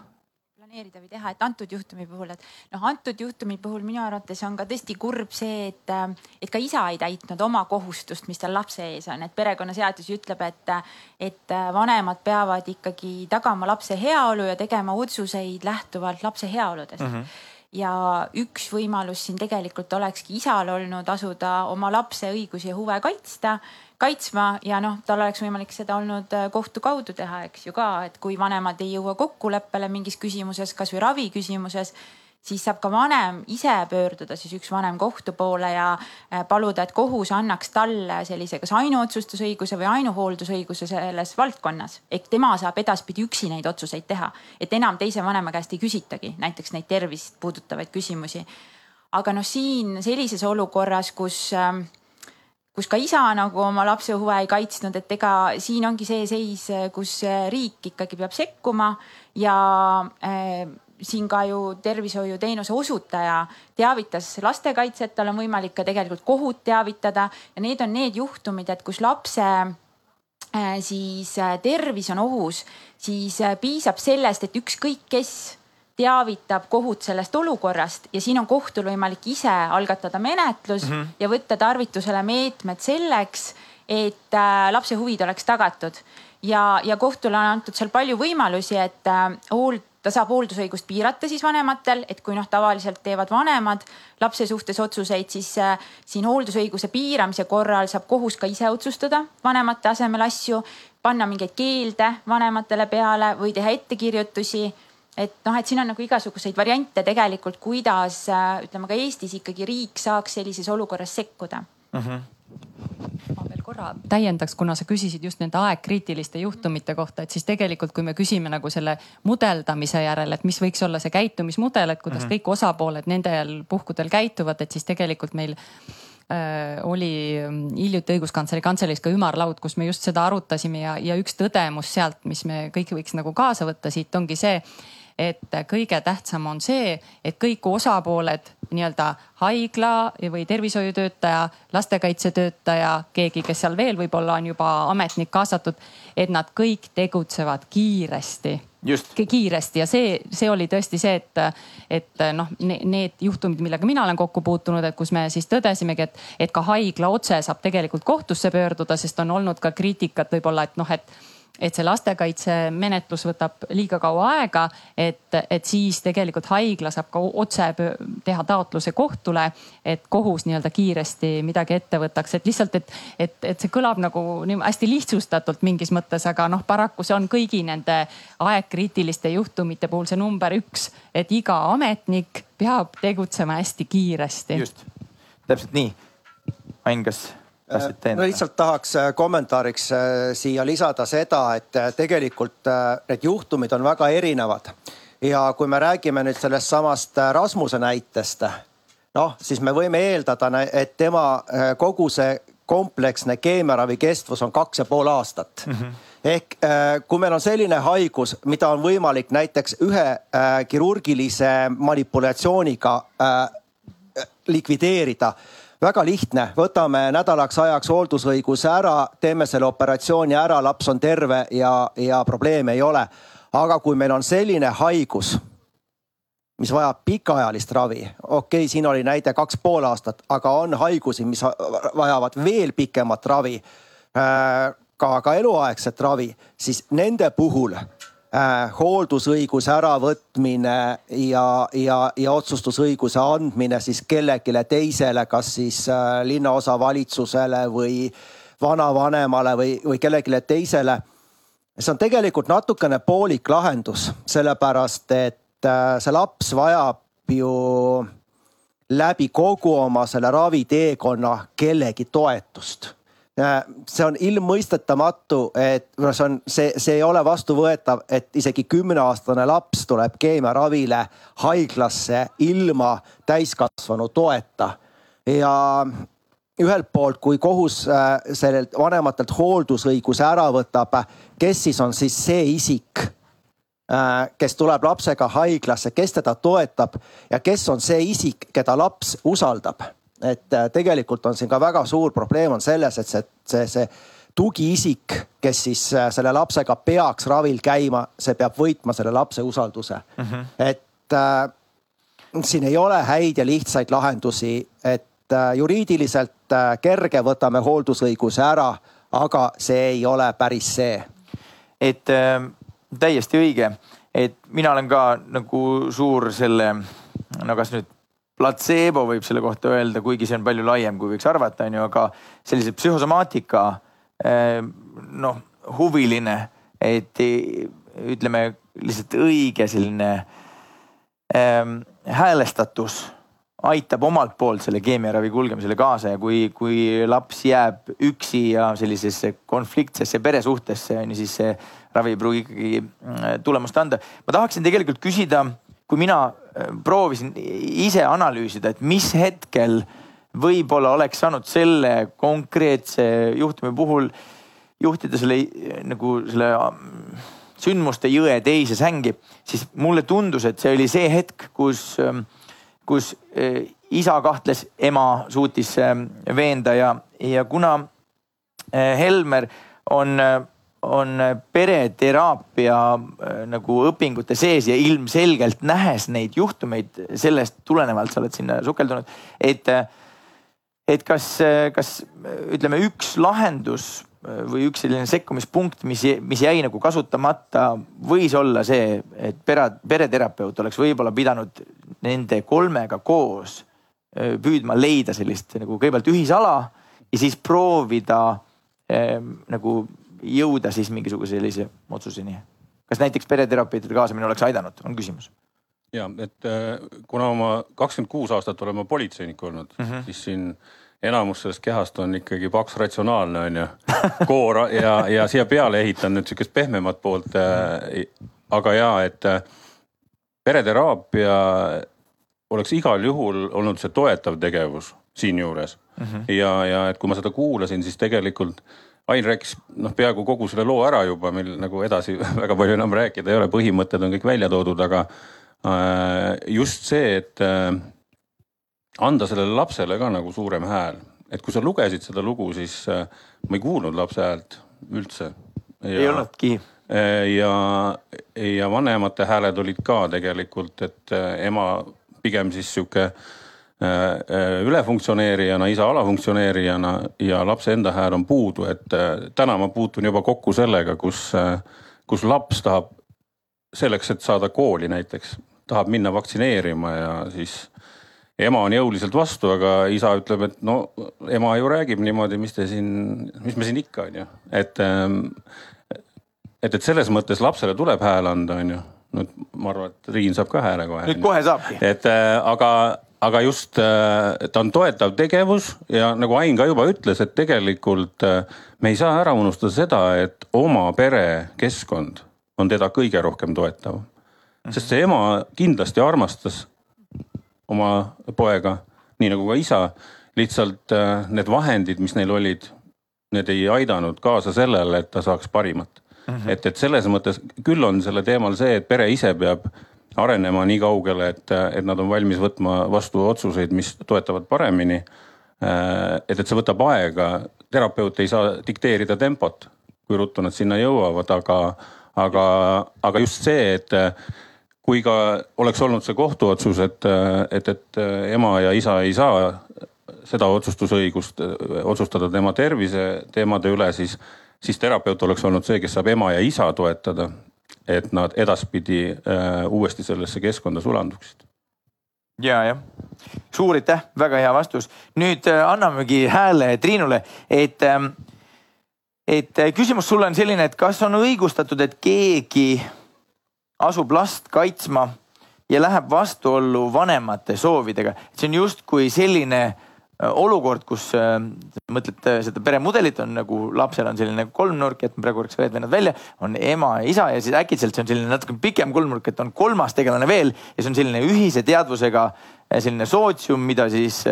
Planeerida või teha, et antud juhtumi puhul, et noh, antud juhtumi puhul minu arvates on ka tõesti kurb see, et, et ka isa ei täitnud oma kohustust, mis tal lapse ees on, et perekonnaseadus ütleb, et, et vanemad peavad ikkagi tagama lapse heaolu ja tegema otsuseid lähtuvalt lapse heaoludest. Mm. -hmm ja üks võimalus siin tegelikult olekski isal olnud asuda oma lapse õigusi ja huve kaitsta kaitsma ja noh, tal oleks võimalik seda olnud äh, kohtu kaudu teha, eks ju ka, et kui vanemad ei jõua kokkuleppele mingis küsimuses, kasvõi ravi küsimuses siis saab ka vanem ise pöörduda siis üks vanem kohtu poole ja äh, paluda, et kohus annaks talle sellise kas ainuotsustusõiguse või ainuhooldusõiguse selles valdkonnas. ehk tema saab edaspidi üksi neid otsuseid teha, et enam teise vanema käest ei küsitagi näiteks neid tervist puudutavaid küsimusi. aga noh, siin sellises olukorras, kus äh, kus ka isa nagu oma lapse huve ei kaitsnud, et ega siin ongi see seis, kus riik ikkagi peab sekkuma ja äh, siin ka ju tervishoiuteenuse osutaja teavitas lastekaitset, tal on võimalik ka tegelikult kohut teavitada ja need on need juhtumid, et kus lapse äh, siis äh, tervis on ohus, siis piisab sellest, et ükskõik kes teavitab kohut sellest olukorrast ja siin on kohtul võimalik ise algatada menetlus mm -hmm. ja võtta tarvitusele meetmed selleks, et äh, lapse huvid oleks tagatud. ja, ja kohtule on antud seal palju võimalusi, et äh, hool-, ta saab hooldusõigust piirata siis vanematel, et kui noh, tavaliselt teevad vanemad lapse suhtes otsuseid, siis äh, siin hooldusõiguse piiramise korral saab kohus ka ise otsustada vanemate asemel asju, panna mingeid keelde vanematele peale või teha ettekirjutusi et noh, et siin on nagu igasuguseid variante tegelikult, kuidas ütleme ka Eestis ikkagi riik saaks sellises olukorras sekkuda mm. -hmm ma veel korra täiendaks, kuna sa küsisid just nende aegkriitiliste juhtumite kohta, et siis tegelikult, kui me küsime nagu selle mudeldamise järel, et mis võiks olla see käitumismudel, et kuidas mm -hmm. kõik osapooled nendel puhkudel käituvad, et siis tegelikult meil äh, oli hiljuti õiguskantsleri kantseleis ka ümarlaud, kus me just seda arutasime ja, ja üks tõdemus sealt, mis me kõik võiks nagu kaasa võtta siit ongi see et kõige tähtsam on see, et kõik osapooled, nii-öelda haigla või tervishoiutöötaja, lastekaitsetöötaja, keegi, kes seal veel võib-olla on juba ametnik kaasatud, et nad kõik tegutsevad kiiresti. Just, kiiresti. Ja see, see oli tõesti see, et, et noh, need juhtumid, millega mina olen kokku puutunud, et kus me siis tõdesimegi, et, et ka haigla otse saab tegelikult kohtusse pöörduda, sest on olnud ka kriitikat võib-olla, et noh, et et see lastekaitsemenetlus võtab liiga kaua aega, et, et siis tegelikult haigla saab ka otse teha taotluse kohtule, et kohus nii-öelda kiiresti midagi ette võtaks, et lihtsalt, et, et, et see kõlab nagu hästi lihtsustatult mingis mõttes, aga noh, paraku see on kõigi nende aegkriitiliste juhtumite puhul see number üks, et iga ametnik peab tegutsema hästi kiiresti. just, täpselt nii. Ain, kas tahtsid no täiendada? lihtsalt tahaks äh, kommentaariks äh, siia lisada seda, et äh, tegelikult need juhtumid on väga erinevad. ja kui me räägime nüüd sellest samast Rasmuse näitest, noh, siis me võime eeldada, et tema kogu see kompleksne keemiaravi kestvus on kaks ja pool aastat mm. -hmm. ehk kui meil on selline haigus, mida on võimalik näiteks ühe kirurgilise manipulatsiooniga likvideerida väga lihtne, võtame nädalaks ajaks hooldusõiguse ära, teeme selle operatsiooni ära, laps on terve ja, ja probleeme ei ole. aga kui meil on selline haigus, mis vajab pikaajalist ravi, okei okay,, siin oli näide kaks pool aastat, aga on haigusi, mis vajavad veel pikemat ravi, äh, ka, ka eluaegset ravi, siis nende puhul hooldusõiguse äravõtmine ja, ja, ja otsustusõiguse andmine siis kellelegi teisele, kas siis äh, linnaosavalitsusele või vanavanemale või, või kellelegi teisele. see on tegelikult natukene poolik lahendus, sellepärast et äh, see laps vajab ju läbi kogu oma selle raviteekonna kellegi toetust Äh, see on ilmmõistetamatu, et noh, see on, see, see ei ole vastuvõetav, et isegi kümneaastane laps tuleb keemiaravile haiglasse ilma täiskasvanu toeta. ja ühelt poolt, kui kohus äh, sellelt vanematelt hooldusõiguse ära võtab, kes siis on siis see isik, äh, kes tuleb lapsega haiglasse, kes teda toetab ja kes on see isik, keda laps usaldab et äh, tegelikult on siin ka väga suur probleem on selles, et see, see, see tugiisik, kes siis äh, selle lapsega peaks ravil käima, see peab võitma selle lapse usalduse mm. -hmm. et äh, siin ei ole häid ja lihtsaid lahendusi, et äh, juriidiliselt äh, kerge, võtame hooldusõiguse ära, aga see ei ole päris see. et äh, täiesti õige, et mina olen ka nagu suur selle, no kas nüüd platseebo võib selle kohta öelda, kuigi see on palju laiem, kui võiks arvata, on ju, aga sellise psühhosomaatika eh, noh, huviline, et ütleme lihtsalt õige selline ähm, häälestatus aitab omalt poolt selle keemiaravi kulgemisele kaasa ja kui, kui laps jääb üksi ja sellisesse konfliktsesse peresuhtesse on ju, siis see ravi ei pruugi ikkagi mm, tulemust anda. ma tahaksin tegelikult küsida kui mina proovisin ise analüüsida, et mis hetkel võib-olla oleks saanud selle konkreetse juhtumi puhul juhtida selle nagu selle äh, sündmuste jõe teise sängi, siis mulle tundus, et see oli see hetk, kus, ähm, kus äh, isa kahtles, ema suutis ähm, veenda ja, ja kuna Helmer on on pereteraapia äh, nagu õpingute sees ja ilmselgelt nähes neid juhtumeid, sellest tulenevalt sa oled sinna sukeldunud, et, et kas, kas ütleme, üks lahendus või üks selline sekkumispunkt, mis, mis jäi nagu kasutamata, võis olla see, et pere, pereterapeut oleks võib-olla pidanud nende kolmega koos äh, püüdma leida sellist nagu kõigepealt ühisala ja siis proovida eh, nagu jõuda siis mingisuguse sellise otsuseni? kas näiteks pereterapeutide kaasamine oleks aidanud, on küsimus? ja et äh, kuna ma kakskümmend kuus aastat olen ma politseinik olnud mm, -hmm. siis siin enamus sellest kehast on ikkagi paks ratsionaalne on ju, koor ja, ja siia peale ehitan nüüd sihukest pehmemat poolt äh,. aga ja, et äh, pereteraapia oleks igal juhul olnud see toetav tegevus siinjuures mm. -hmm. ja, ja et kui ma seda kuulasin, siis tegelikult Ain rääkis noh, peaaegu kogu selle loo ära juba, meil nagu edasi väga palju enam rääkida ei ole, põhimõtted on kõik välja toodud, aga äh, just see, et äh, anda sellele lapsele ka nagu suurem hääl, et kui sa lugesid seda lugu, siis äh, ma ei kuulnud lapse häält üldse. ei olnudki ja, ja vanemate hääled olid ka tegelikult, et ema pigem siis sihuke ülefunktsioneerijana, isa alafunktsioneerijana ja lapse enda hääl on puudu, et täna ma puutun juba kokku sellega, kus, kus laps tahab selleks, et saada kooli näiteks, tahab minna vaktsineerima ja siis ema on jõuliselt vastu, aga isa ütleb, et no ema ju räägib niimoodi, mis te siin, mis me siin ikka on ju, et. et, et selles mõttes lapsele tuleb hääle anda, on ju. no ma arvan, et Riin saab ka hääle kohe. nüüd kohe saabki. et aga, aga just ta on toetav tegevus ja nagu Ain ka juba ütles, et tegelikult me ei saa ära unustada seda, et oma perekeskkond on teda kõige rohkem toetav. sest see ema kindlasti armastas oma poega, nii nagu ka isa. lihtsalt need vahendid, mis neil olid, need ei aidanud kaasa sellele, et ta saaks parimat. -hmm. et, et selles mõttes küll on selle teemal see, et pere ise peab arenema nii kaugele, et, et nad on valmis võtma vastu otsuseid, mis toetavad paremini. et, et see võtab aega, terapeut ei saa dikteerida tempot, kui ruttu nad sinna jõuavad, aga, aga, aga just see, et kui ka oleks olnud see kohtuotsus, et, et, et ema ja isa ei saa seda otsustusõigust otsustada tema tervise teemade üle, siis, siis terapeut oleks olnud see, kes saab ema ja isa toetada. Et nad edaspidi äh, uuesti sellesse keskkonda sulanduksid. ja, jah, suur aitäh, väga hea vastus. nüüd äh, annamegi hääle Triinule, et äh, et küsimus sulle on selline, et kas on õigustatud, et keegi asub last kaitsma ja läheb vastuollu vanemate soovidega. see on justkui selline äh, olukord, kus äh, mõtled seda peremudelit on nagu lapsel on selline kolmnurk, jätame praegu korraks ühed vennad välja, on ema ja isa ja siis äkitselt see on selline natuke pikem kolmnurk, et on kolmas tegelane veel ja see on selline ühise teadvusega äh, selline sootsium, mida siis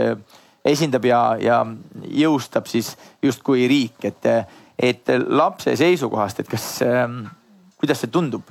esindab ja, ja jõustab siis justkui riik, et, et lapse seisukohast, et kas, kuidas see tundub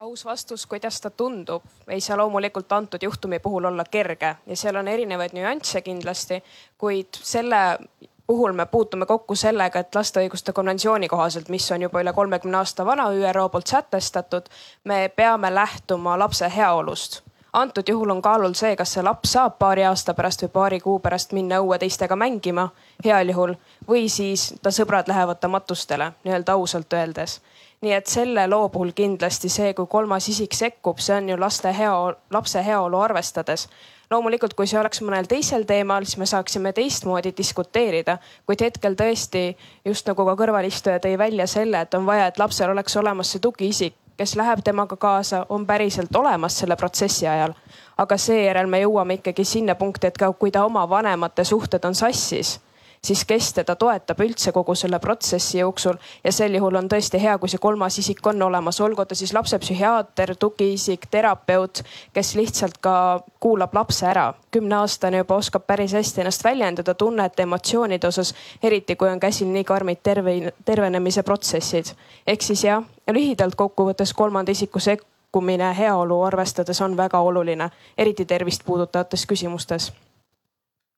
aus vastus, kuidas ta tundub, ei saa loomulikult antud juhtumi puhul olla kerge ja seal on erinevaid nüansse kindlasti, kuid selle puhul me puutume kokku sellega, et laste õiguste konventsiooni kohaselt, mis on juba üle kolmekümne aasta vana ÜRO poolt sätestatud, me peame lähtuma lapse heaolust. Antud juhul on kaalul see, kas see laps saab paari aasta pärast või paari kuu pärast minna õue teistega mängima, heal juhul, või siis ta sõbrad lähevad ta matustele, nii-öelda ausalt öeldes nii et selle loo puhul kindlasti see, kui kolmas isik sekkub, see on ju laste hea, lapse heaolu arvestades loomulikult, kui see oleks mõnel teisel teemal, siis me saaksime teistmoodi diskuteerida, kuid hetkel tõesti just nagu ka kõrvalistuja tõi välja selle, et on vaja, et lapsel oleks olemas see tugiisik, kes läheb temaga kaasa, on päriselt olemas selle protsessi ajal. aga seejärel me jõuame ikkagi sinna punkti, et ka kui ta oma vanemate suhted on sassis siis kes teda toetab üldse kogu selle protsessi jooksul. ja sel juhul on tõesti hea, kui see kolmas isik on olemas, olgu ta siis lapsepsühhiaater, tugiisik, terapeut, kes lihtsalt ka kuulab lapse ära. kümneaastane juba oskab päris hästi ennast väljendada tunnete, emotsioonide osas, eriti kui on käsil nii karmid terve, tervenemise protsessid. ehk siis jah, lühidalt kokkuvõttes kolmanda isiku sekkumine heaolu arvestades on väga oluline, eriti tervist puudutavates küsimustes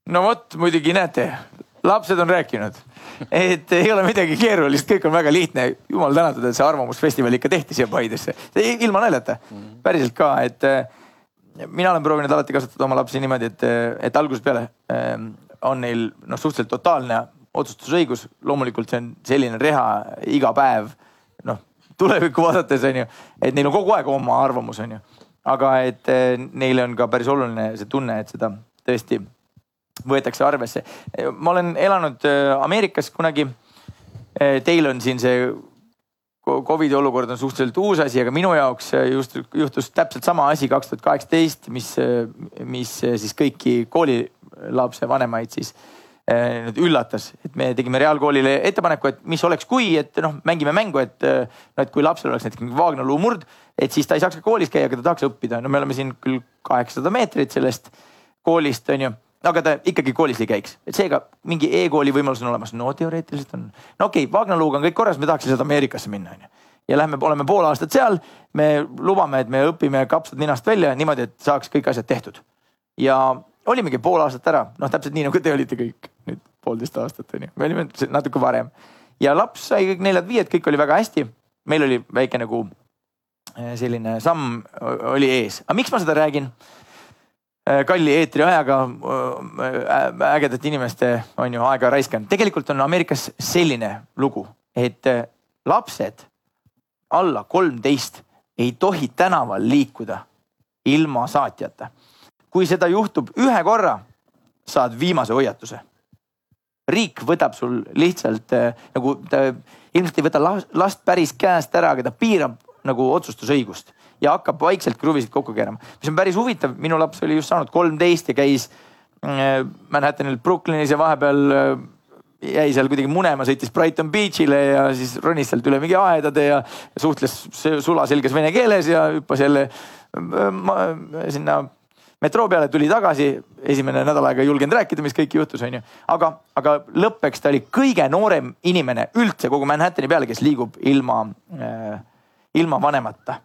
no vot, muidugi näete, lapsed on rääkinud, et ei ole midagi keerulist, kõik on väga lihtne. jumal tänatud, et see arvamusfestival ikka tehti siia Paidesse, ilma naljata, päriselt ka, et eh, mina olen proovinud alati kasvatada oma lapsi niimoodi, et, eh, et algusest peale eh, on neil noh, suhteliselt totaalne otsustusõigus. loomulikult see on selline reha iga päev, noh tulevikku vaadates on ju, et neil on kogu aeg oma arvamus, on ju. aga et neile on ka päris oluline see tunne, et seda tõesti võetakse arvesse. ma olen elanud äh, Ameerikas kunagi. Äh, teil on siin see Covidi olukord on suhteliselt uus asi, aga minu jaoks äh, just juhtus täpselt sama asi kaks tuhat kaheksateist, mis, mis siis kõiki koolilapse vanemaid siis nüüd üllatas, et me tegime reaalkoolile ettepaneku, et mis oleks, kui, et noh, mängime mängu, et no et kui lapsel oleks näiteks mingi Wagner luumurd, et siis ta ei saaks ka koolis käia, aga ta tahaks õppida. no me oleme siin küll kaheksasada meetrit sellest koolist on ju aga ta ikkagi koolis ei käiks, et seega mingi e-kooli võimalus on olemas, no teoreetiliselt on. no okei okay,, Wagner-Luuga on kõik korras, me tahaks lihtsalt Ameerikasse minna, onju. ja lähme, oleme pool aastat seal, me lubame, et me õpime kapsad ninast välja niimoodi, et saaks kõik asjad tehtud. ja olimegi pool aastat ära, noh, täpselt nii nagu te olite kõik nüüd poolteist aastat onju, me olime natuke varem ja laps sai kõik neljad-viied, kõik oli väga hästi. meil oli väike nagu eh, selline samm oli ees, aga miks ma seda räägin? Eh, kalli eetriajaga eh, ägedate inimeste on ju aega raiskan, tegelikult on Ameerikas selline lugu, et lapsed alla kolmteist ei tohi tänaval liikuda ilma saatjata. kui seda juhtub ühe korra, saad viimase hoiatuse. Riik võtab sul lihtsalt äh, nagu ta ilmselt ei võta last päris käest ära, aga ta piirab nagu otsustusõigust ja hakkab vaikselt kruvisid kokku keerama, mis on päris huvitav. minu laps oli just saanud kolmteist ja käis äh, Manhattanil Brooklynis ja vahepeal äh, jäi seal kuidagi munema, sõitis Brighton Beach'ile ja siis ronis sealt üle mingi aedade ja suhtles sulaselges vene keeles ja hüppas jälle sinna metroo peale tuli tagasi, esimene nädal aega ei julgenud rääkida, mis kõik juhtus, onju. aga, aga lõppeks ta oli kõige noorem inimene üldse kogu Manhattani peale, kes liigub ilma äh,, ilma vanemata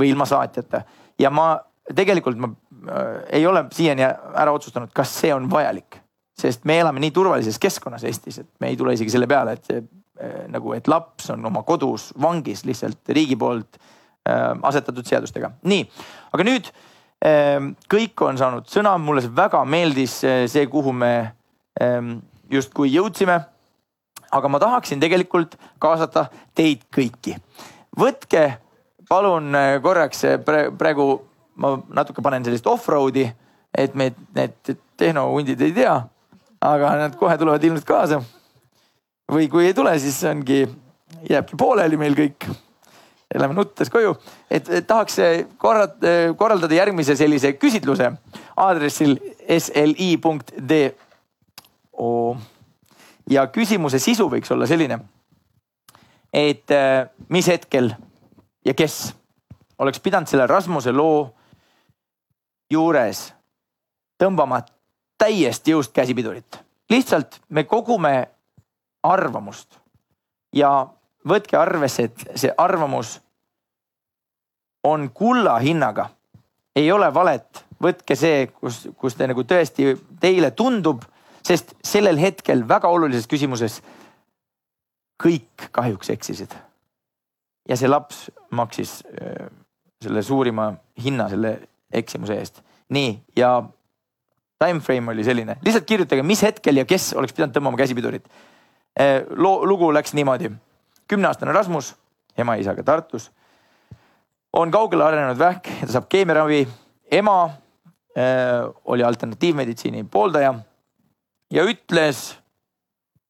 või ilma saatjata. ja ma tegelikult ma äh, ei ole siiani ära otsustanud, kas see on vajalik, sest me elame nii turvalises keskkonnas Eestis, et me ei tule isegi selle peale, et see äh, nagu, et laps on oma kodus vangis lihtsalt riigi poolt äh, asetatud seadustega. nii, aga nüüd Ehm, kõik on saanud sõna, mulle see väga meeldis, eh, see, kuhu me ehm, justkui jõudsime. aga ma tahaksin tegelikult kaasata teid kõiki. võtke palun eh, korraks eh, praegu ma natuke panen sellist off-road'i, et meid need tehnohundid ei tea, aga nad kohe tulevad ilmselt kaasa. või kui ei tule, siis ongi, jääbki pooleli meil kõik Lähme nuttes koju, et, tahaks korrat, korraldada järgmise sellise küsitluse aadressil sli.do. ja küsimuse sisu võiks olla selline, et äh, mis hetkel ja kes oleks pidanud selle Rasmuse loo juures tõmbama täiesti jõust käsipidurit. lihtsalt me kogume arvamust ja võtke arvesse, et see arvamus on kulla hinnaga. ei ole valet, võtke see, kus, kus te nagu tõesti teile tundub, sest sellel hetkel väga olulises küsimuses kõik kahjuks eksisid. Ja see laps maksis äh, selle suurima hinna selle eksimuse eest. nii ja time frame oli selline, lihtsalt kirjutage, mis hetkel ja kes oleks pidanud tõmbama käsipidurit. Äh, loo, lugu läks niimoodi kümneaastane Rasmus ema-isaga Tartus on kaugele arenenud vähk ja ta saab keemiaravi. ema äh, oli alternatiivmeditsiini pooldaja ja ütles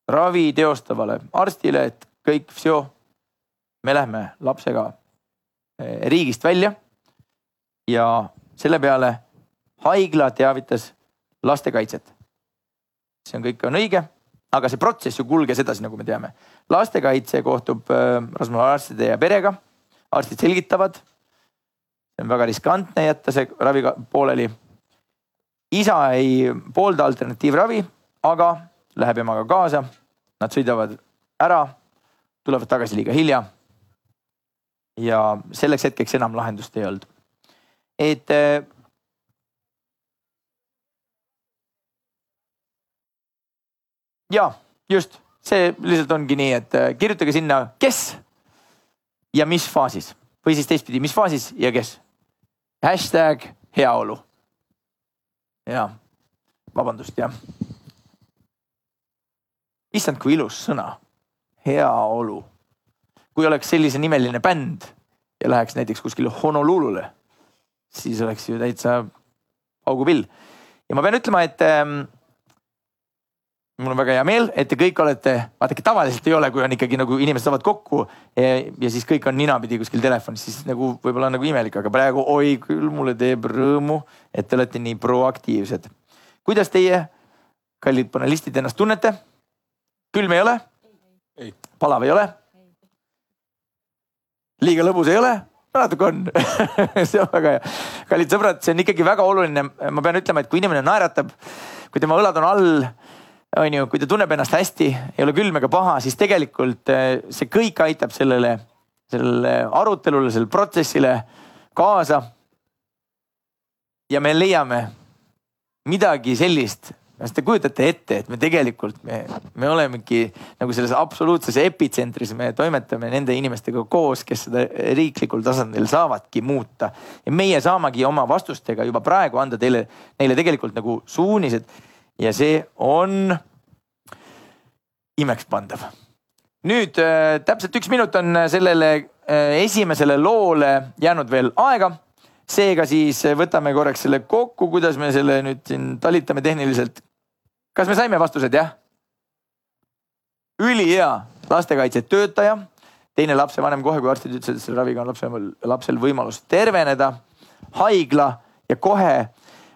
ravi teostavale arstile, et kõik, me lähme lapsega äh, riigist välja. ja selle peale haigla teavitas lastekaitset. see on kõik on õige aga see protsess ju kulges edasi, nagu me teame. lastekaitse kohtub äh, Rasmus arstide ja perega, arstid selgitavad. see on väga riskantne jätta see ravi pooleli. isa ei poolda alternatiivravi, aga läheb emaga kaasa. Nad sõidavad ära, tulevad tagasi liiga hilja. Ja selleks hetkeks enam lahendust ei olnud. et äh, ja just see lihtsalt ongi nii, et äh, kirjutage sinna, kes ja mis faasis või siis teistpidi, mis faasis ja kes. hashtag heaolu. ja vabandust, jah. issand, kui ilus sõna, heaolu. Kui oleks sellise nimeline bänd ja läheks näiteks kuskile Honolulule, siis oleks ju täitsa augupill. ja ma pean ütlema, et ähm, mul on väga hea meel, et te kõik olete, vaadake tavaliselt ei ole, kui on ikkagi nagu inimesed saavad kokku ja, ja siis kõik on ninapidi kuskil telefonis, siis nagu võib-olla nagu imelik, aga praegu oi küll mulle teeb rõõmu, et te olete nii proaktiivsed. kuidas teie, kallid panelistid, ennast tunnete? külm ei ole? palav ei ole? Liiga lõbus ei ole? natuke on see on väga hea. kallid sõbrad, see on ikkagi väga oluline, ma pean ütlema, et kui inimene naeratab, kui tema õlad on all, on ju, kui ta tunneb ennast hästi, ei ole külm ega paha, siis tegelikult eh, see kõik aitab sellele, sellele arutelule, sellele protsessile kaasa. ja me leiame midagi sellist, kas te kujutate ette, et me tegelikult, me, me olemegi nagu selles absoluutses epitsentris, me toimetame nende inimestega koos, kes seda riiklikul tasandil saavadki muuta. ja meie saamegi oma vastustega juba praegu anda teile, neile tegelikult nagu suunised ja see on imekspandav. nüüd äh, täpselt üks minut on sellele äh, esimesele loole jäänud veel aega seega siis võtame korraks selle kokku, kuidas me selle nüüd siin talitame tehniliselt. Kas me saime vastused, jah? ülihea lastekaitsetöötaja, teine lapsevanem kohe, kui arstid ütlesid, et selle raviga on lapsel, lapsel võimalus terveneda, haigla ja kohe.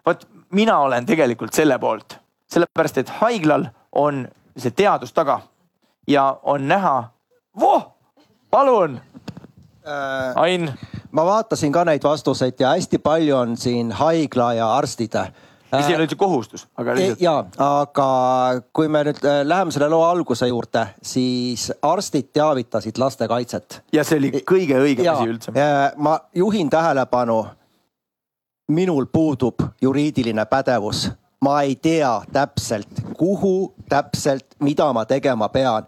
vot mina olen tegelikult selle poolt, sellepärast et haiglal on see teadus taga ja on näha, voh, palun, Ain ma vaatasin ka neid vastuseid ja hästi palju on siin haigla ja arstid. Mis ei ole üldse kohustus, aga lihtsalt. ja, aga kui me nüüd äh, läheme selle loo alguse juurde, siis arstid teavitasid lastekaitset. ja see oli kõige õigem asi üldse. ma juhin tähelepanu, minul puudub juriidiline pädevus, ma ei tea täpselt, kuhu täpselt, mida ma tegema pean.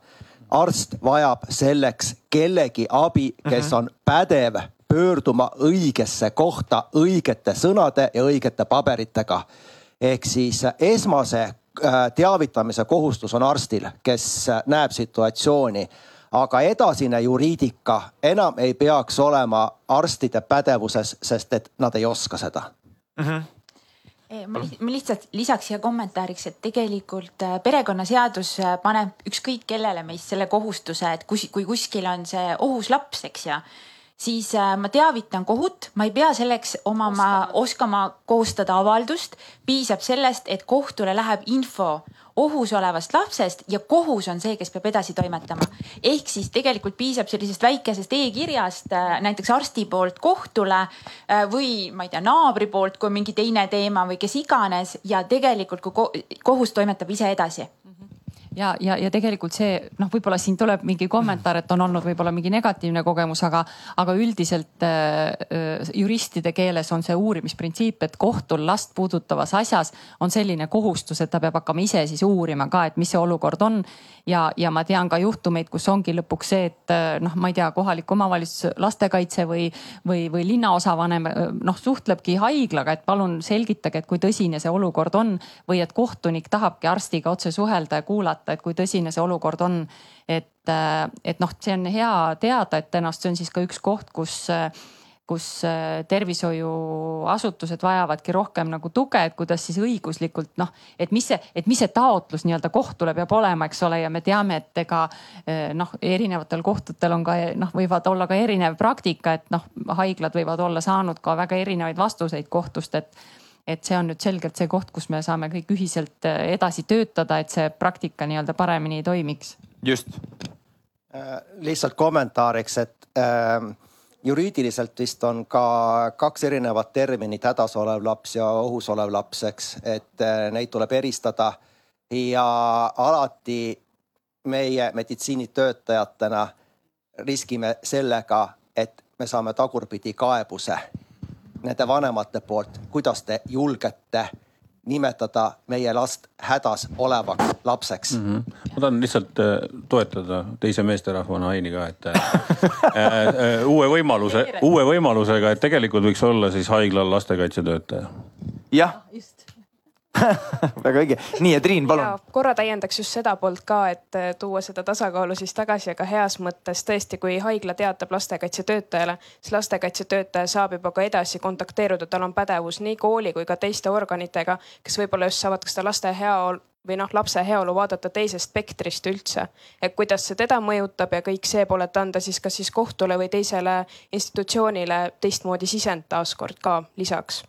arst vajab selleks kellegi abi, kes on pädev pöörduma õigesse kohta õigete sõnade ja õigete paberitega. Ehk siis esmase äh, teavitamise kohustus on arstil, kes äh, näeb situatsiooni aga edasine juriidika enam ei peaks olema arstide pädevuses, sest et nad ei oska seda mm. -hmm. ma li- ma lihtsalt lisaks siia kommentaariks, et tegelikult äh, perekonnaseadus äh, paneb ükskõik kellele meist selle kohustuse, et kus, kui kuskil on see ohus laps, eks ju siis äh, ma teavitan kohut, ma ei pea selleks omama, oskama koostada avaldust. piisab sellest, et kohtule läheb info ohus olevast lapsest ja kohus on see, kes peab edasi toimetama. ehk siis tegelikult piisab sellisest väikesest e-kirjast äh, näiteks arsti poolt kohtule äh, või ma ei tea, naabri poolt, kui on mingi teine teema või kes iganes ja tegelikult, kui ko- kohus toimetab ise edasi ja, ja, ja tegelikult see noh, võib-olla siin tuleb mingi kommentaar, et on olnud võib-olla mingi negatiivne kogemus, aga, aga üldiselt äh, äh, juristide keeles on see uurimisprintsiip, et kohtul last puudutavas asjas on selline kohustus, et ta peab hakkama ise siis uurima ka, et mis see olukord on. ja, ja ma tean ka juhtumeid, kus ongi lõpuks see, et äh, noh, ma ei tea, kohalik omavalitsus, lastekaitse või, või, või linnaosavanem äh, noh, suhtlebki haiglaga, et palun selgitage, et kui tõsine see olukord on või et kohtunik tahabki arstiga otse suhelda ja kuulata, et kui tõsine see olukord on. et, et noh, see on hea teada, et tõenäoliselt see on siis ka üks koht, kus, kus äh, tervishoiuasutused vajavadki rohkem nagu tuge, et kuidas siis õiguslikult noh, et mis see, et mis see taotlus nii-öelda kohtule peab olema, eks ole, ja me teame, et ega äh, noh, erinevatel kohtutel on ka noh, võivad olla ka erinev praktika, et noh, haiglad võivad olla saanud ka väga erinevaid vastuseid kohtust, et et see on nüüd selgelt see koht, kus me saame kõik ühiselt äh, edasi töötada, et see praktika nii-öelda paremini toimiks. just. Lihtsalt kommentaariks, et äh, juriidiliselt vist on ka kaks erinevat terminit, hädas olev laps ja ohus olev laps, eks, et äh, neid tuleb eristada. Ja alati meie meditsiinitöötajatena riskime sellega, et me saame tagurpidi kaebuse nende vanemate poolt, kuidas te julgete nimetada meie last hädas olevaks lapseks mm. -hmm. ma tahan lihtsalt äh, toetada teise meesterahvana Aini ka, et äh, äh, uue võimaluse, uue võimalusega, et tegelikult võiks olla siis haiglal lastekaitsetöötaja. jah, väga õige, nii ja Triin, palun. korra täiendaks just seda poolt ka, et eh, tuua seda tasakaalu siis tagasi, aga heas mõttes tõesti, kui haigla teatab lastekaitsetöötajale, siis lastekaitsetöötaja saab juba ka edasi kontakteeruda, tal on pädevus nii kooli kui ka teiste organitega, kes võib-olla just saavad ka seda laste heaolu või noh, lapse heaolu vaadata teisest spektrist üldse. et kuidas see teda mõjutab ja kõik see pool, et anda siis kas siis kohtule või teisele institutsioonile teistmoodi sisend taaskord ka lisaks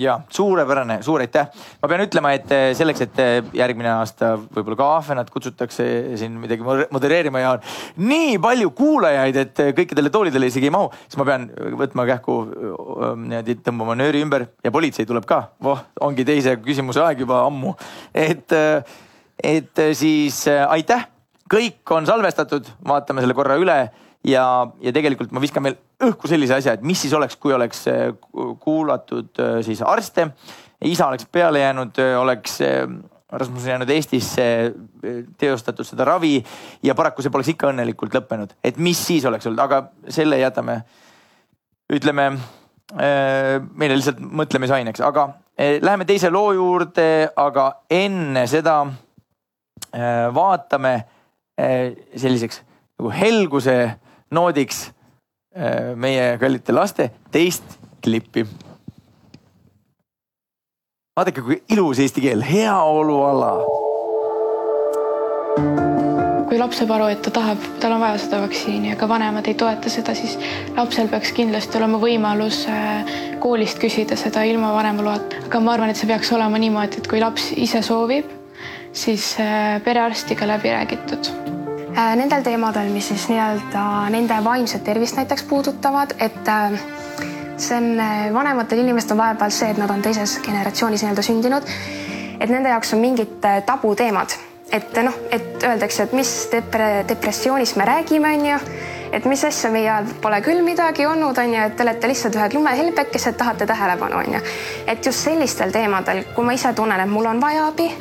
ja suurepärane, suur aitäh. ma pean ütlema, et eh, selleks, et eh, järgmine aasta võib-olla ka ahvenat kutsutakse siin midagi modereerima ja on nii palju kuulajaid, et eh, kõikidele toolidele isegi ei mahu, siis ma pean võtma kähku niimoodi tõmbama nööri ümber ja politsei tuleb ka. voh, ongi teise küsimuse aeg juba ammu. et, et siis aitäh, kõik on salvestatud, vaatame selle korra üle ja, ja tegelikult ma viskan veel õhku sellise asja, et mis siis oleks, kui oleks äh, kuulatud äh, siis arste. isa oleks peale jäänud, äh, oleks Rasmus jäänud Eestisse, teostatud seda ravi ja paraku see poleks ikka õnnelikult lõppenud, et mis siis oleks olnud, aga selle jätame, ütleme meile lihtsalt mõtlemisaineks, aga läheme teise loo juurde, aga enne seda vaatame selliseks nagu helguse noodiks meie kallite laste teist klippi. vaadake, kui ilus eesti keel, heaoluala. kui laps saab aru, et ta tahab, tal on vaja seda vaktsiini, aga vanemad ei toeta seda, siis lapsel peaks kindlasti olema võimalus äh, koolist küsida seda ilma vanema loata. aga ma arvan, et see peaks olema niimoodi, et kui laps ise soovib, siis äh, perearstiga läbi räägitud Äh, nendel teemadel, mis siis nii-öelda nende vaimset tervist näiteks puudutavad, et äh, see on äh, vanematel inimestel vahepeal see, et nad on teises generatsioonis nii-öelda sündinud. et nende jaoks on mingid tabuteemad, et noh, et öeldakse, et mis depre-, depressioonist me räägime, onju. et mis asja, meie ajal pole küll midagi olnud, onju, et te olete lihtsalt ühed lumehelbekesed, tahate tähelepanu, onju. et just sellistel teemadel, kui ma ise tunnen, et mul on vaja abi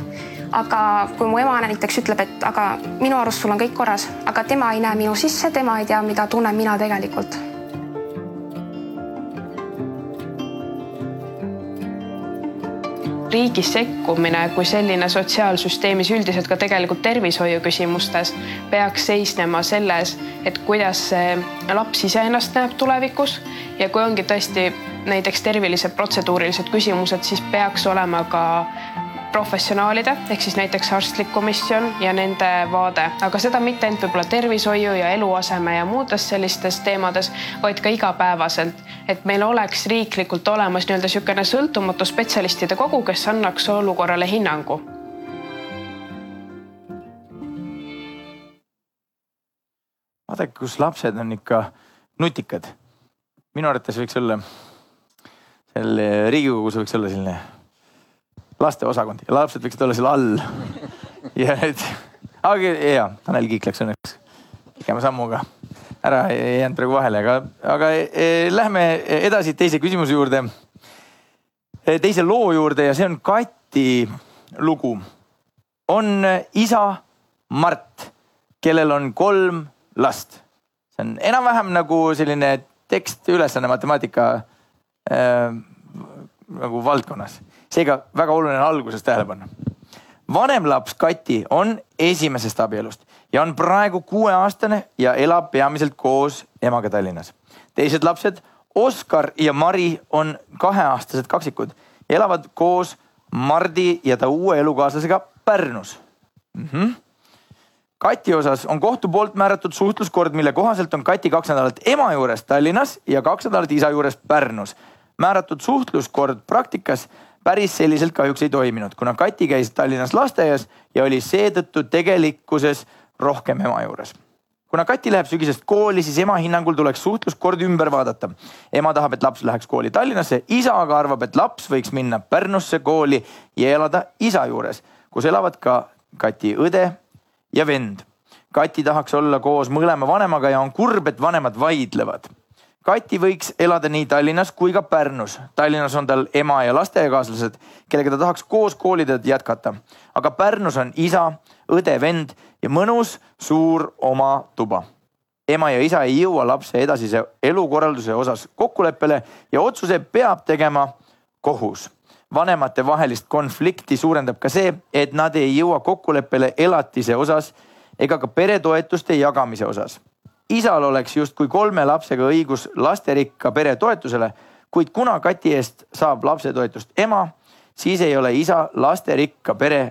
aga kui mu ema näiteks ütleb, et aga minu arust sul on kõik korras, aga tema ei näe minu sisse, tema ei tea, mida tunnen mina tegelikult. Riigi sekkumine kui selline sotsiaalsüsteemis üldiselt ka tegelikult tervishoiu küsimustes peaks seisnema selles, et kuidas see laps iseennast näeb tulevikus. Ja kui ongi tõesti näiteks tervilised protseduurilised küsimused, siis peaks olema ka professionaalide ehk siis näiteks arstlik komisjon ja nende vaade, aga seda mitte ainult võib-olla tervishoiu ja eluaseme ja muudes sellistes teemades, vaid ka igapäevaselt, et meil oleks riiklikult olemas nii-öelda niisugune sõltumatu spetsialistide kogu, kes annaks olukorrale hinnangu. Vaadake, kus lapsed on ikka nutikad. minu arvates võiks olla, seal Riigikogus võiks olla selline lasteosakond ja lapsed võiksid olla seal all. ja et, aga ja Tanel Kiik läks õnneks pikema sammuga ära, ei jäänud praegu vahele, aga, aga e, lähme edasi teise küsimuse juurde. E, teise loo juurde ja see on Kati lugu. on isa Mart, kellel on kolm last. see on enam-vähem nagu selline tekstiülesanne matemaatika äh, nagu valdkonnas seega väga oluline alguses tähele panna. vanem laps Kati on esimesest abielust ja on praegu kuueaastane ja elab peamiselt koos emaga Tallinnas. teised lapsed, Oskar ja Mari on kaheaastased kaksikud elavad koos Mardi ja ta uue elukaaslasega Pärnus mm. -hmm. Kati osas on kohtu poolt määratud suhtluskord, mille kohaselt on Kati kaks nädalat ema juures Tallinnas ja kaks nädalat isa juures Pärnus. määratud suhtluskord praktikas päris selliselt kahjuks ei toiminud, kuna Kati käis Tallinnas lasteaias ja oli seetõttu tegelikkuses rohkem ema juures. kuna Kati läheb sügisest kooli, siis ema hinnangul tuleks suhtluskord ümber vaadata. ema tahab, et laps läheks kooli Tallinnasse, isa aga arvab, et laps võiks minna Pärnusse kooli ja elada isa juures, kus elavad ka Kati õde ja vend. Kati tahaks olla koos mõlema vanemaga ja on kurb, et vanemad vaidlevad Kati võiks elada nii Tallinnas kui ka Pärnus. Tallinnas on tal ema ja lasteaiakaaslased, kellega ta tahaks koos kooliteed jätkata. aga Pärnus on isa, õde, vend ja mõnus suur oma tuba. ema ja isa ei jõua lapse edasise elukorralduse osas kokkuleppele ja otsuse peab tegema kohus. vanemate vahelist konflikti suurendab ka see, et nad ei jõua kokkuleppele elatise osas ega ka peretoetuste jagamise osas isal oleks justkui kolme lapsega õigus lasterikka pere toetusele, kuid kuna Kati eest saab lapsetoetust ema, siis ei ole isa lasterikka pere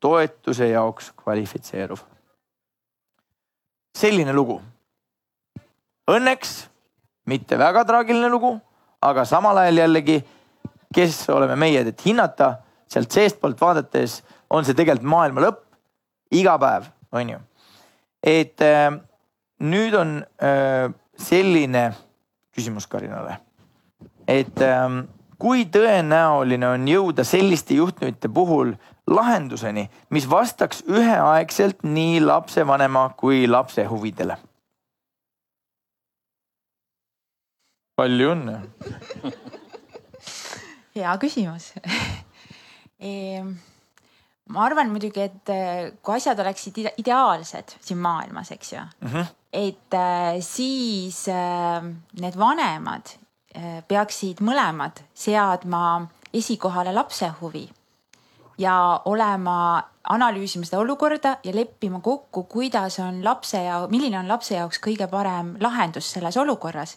toetuse jaoks kvalifitseeruv. selline lugu. Õnneks mitte väga traagiline lugu, aga samal ajal jällegi kes oleme meie, et hinnata sealt seestpoolt vaadates on see tegelikult maailma lõpp iga päev, on ju. et nüüd on äh, selline küsimus Karinale, et äh, kui tõenäoline on jõuda selliste juhtumite puhul lahenduseni, mis vastaks üheaegselt nii lapsevanema kui lapse huvidele? palju õnne hea küsimus ehm, ma arvan muidugi, et eh, kui asjad oleksid ideaalsed siin maailmas, eks ju mm, -hmm. et eh, siis eh, need vanemad peaksid mõlemad seadma esikohale lapse huvi ja olema, analüüsima seda olukorda ja leppima kokku, kuidas on lapse ja milline on lapse jaoks kõige parem lahendus selles olukorras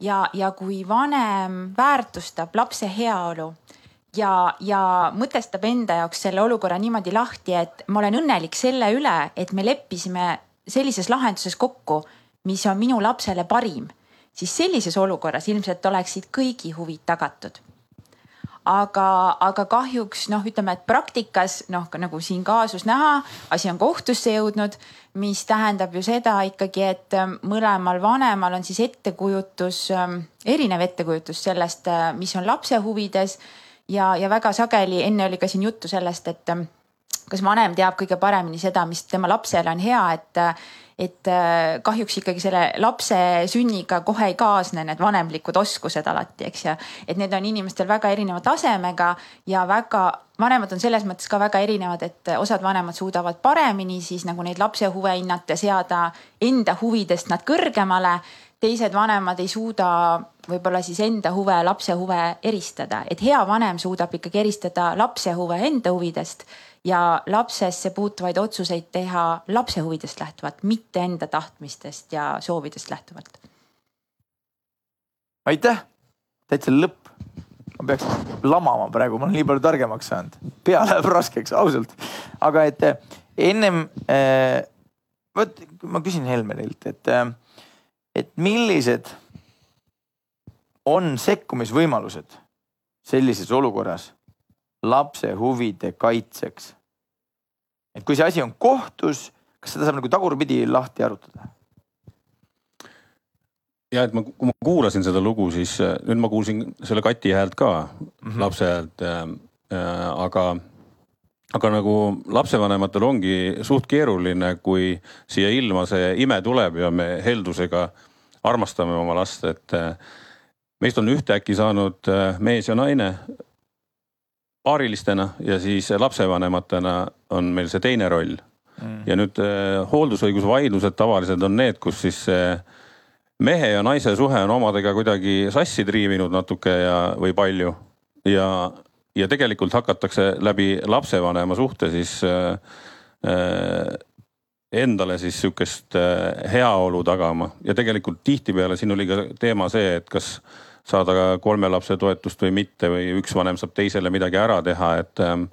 ja, ja kui vanem väärtustab lapse heaolu ja, ja mõtestab enda jaoks selle olukorra niimoodi lahti, et ma olen õnnelik selle üle, et me leppisime sellises lahenduses kokku, mis on minu lapsele parim, siis sellises olukorras ilmselt oleksid kõigi huvid tagatud. Aga, aga kahjuks noh, ütleme, et praktikas noh, nagu siin kaasus näha, asi on kohtusse jõudnud, mis tähendab ju seda ikkagi, et ähm, mõlemal vanemal on siis ettekujutus, ähm, erinev ettekujutus sellest, äh, mis on lapse huvides ja, ja väga sageli enne oli ka siin juttu sellest, et ähm, kas vanem teab kõige paremini seda, mis tema lapsele on hea, et äh, et äh, kahjuks ikkagi selle lapse sünniga kohe ei kaasne need vanemlikud oskused alati, eks ju. et need on inimestel väga erineva tasemega ja väga, vanemad on selles mõttes ka väga erinevad, et osad vanemad suudavad paremini siis nagu neid lapse huve hinnata seada enda huvidest nad kõrgemale. teised vanemad ei suuda võib-olla siis enda huve, lapse huve eristada, et hea vanem suudab ikkagi eristada lapse huve enda huvidest ja lapsesse puutuvaid otsuseid teha lapse huvidest lähtuvalt, mitte enda tahtmistest ja soovidest lähtuvalt. aitäh, täitsa lõpp. ma peaks lamama praegu, ma olen nii palju targemaks saanud, pea läheb raskeks, ausalt. aga et eh, ennem äh,, vot ma küsin Helmerilt, et äh,, et millised on sekkumisvõimalused sellises olukorras lapse huvide kaitseks et kui see asi on kohtus, kas seda saab nagu tagurpidi lahti arutada? ja et ma, kui ma kuulasin seda lugu, siis äh, nüüd ma kuulsin selle Kati häält ka mm, -hmm. lapse häält äh,. Äh, aga, aga nagu lapsevanematel ongi suht keeruline, kui siia ilma see ime tuleb ja me heldusega armastame oma last, et äh, meist on ühtäkki saanud äh, mees ja naine paarilistena ja siis lapsevanematena on meil see teine roll. Mm.. ja nüüd eh, hooldusõigusvaidlused tavaliselt on need, kus siis eh, mehe ja naise suhe on omadega kuidagi sassi triivinud natuke ja, või palju. Ja, ja tegelikult hakatakse läbi lapsevanema suhte siis äh, endale siis sihukest heaolu tagama. Ja tegelikult tihtipeale siin oli ka teema see, et kas saada kolme lapse toetust või mitte või üks vanem saab teisele midagi ära teha, et. Ähm,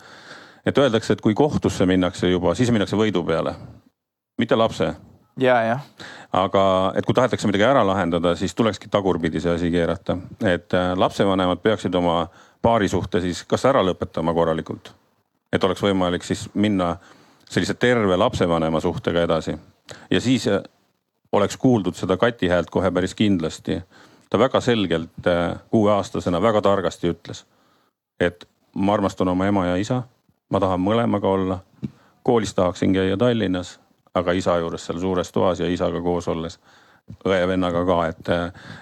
et öeldakse, et kui kohtusse minnakse juba, siis minnakse võidu peale, mitte lapse ja, jah. aga, et kui tahetakse midagi ära lahendada, siis tulekski tagurpidi see asi keerata, et äh, lapsevanemad peaksid oma paarisuhte siis kas ära lõpetama korralikult. et oleks võimalik siis minna sellise terve lapsevanema suhtega edasi ja siis äh, oleks kuuldud seda Kati häält kohe päris kindlasti ta väga selgelt äh, kuueaastasena väga targasti ütles, et ma armastan oma ema ja isa, ma tahan mõlemaga olla. koolis tahaksin käia Tallinnas, aga isa juures seal suures toas ja isaga koos olles õe-vennaga ka, et,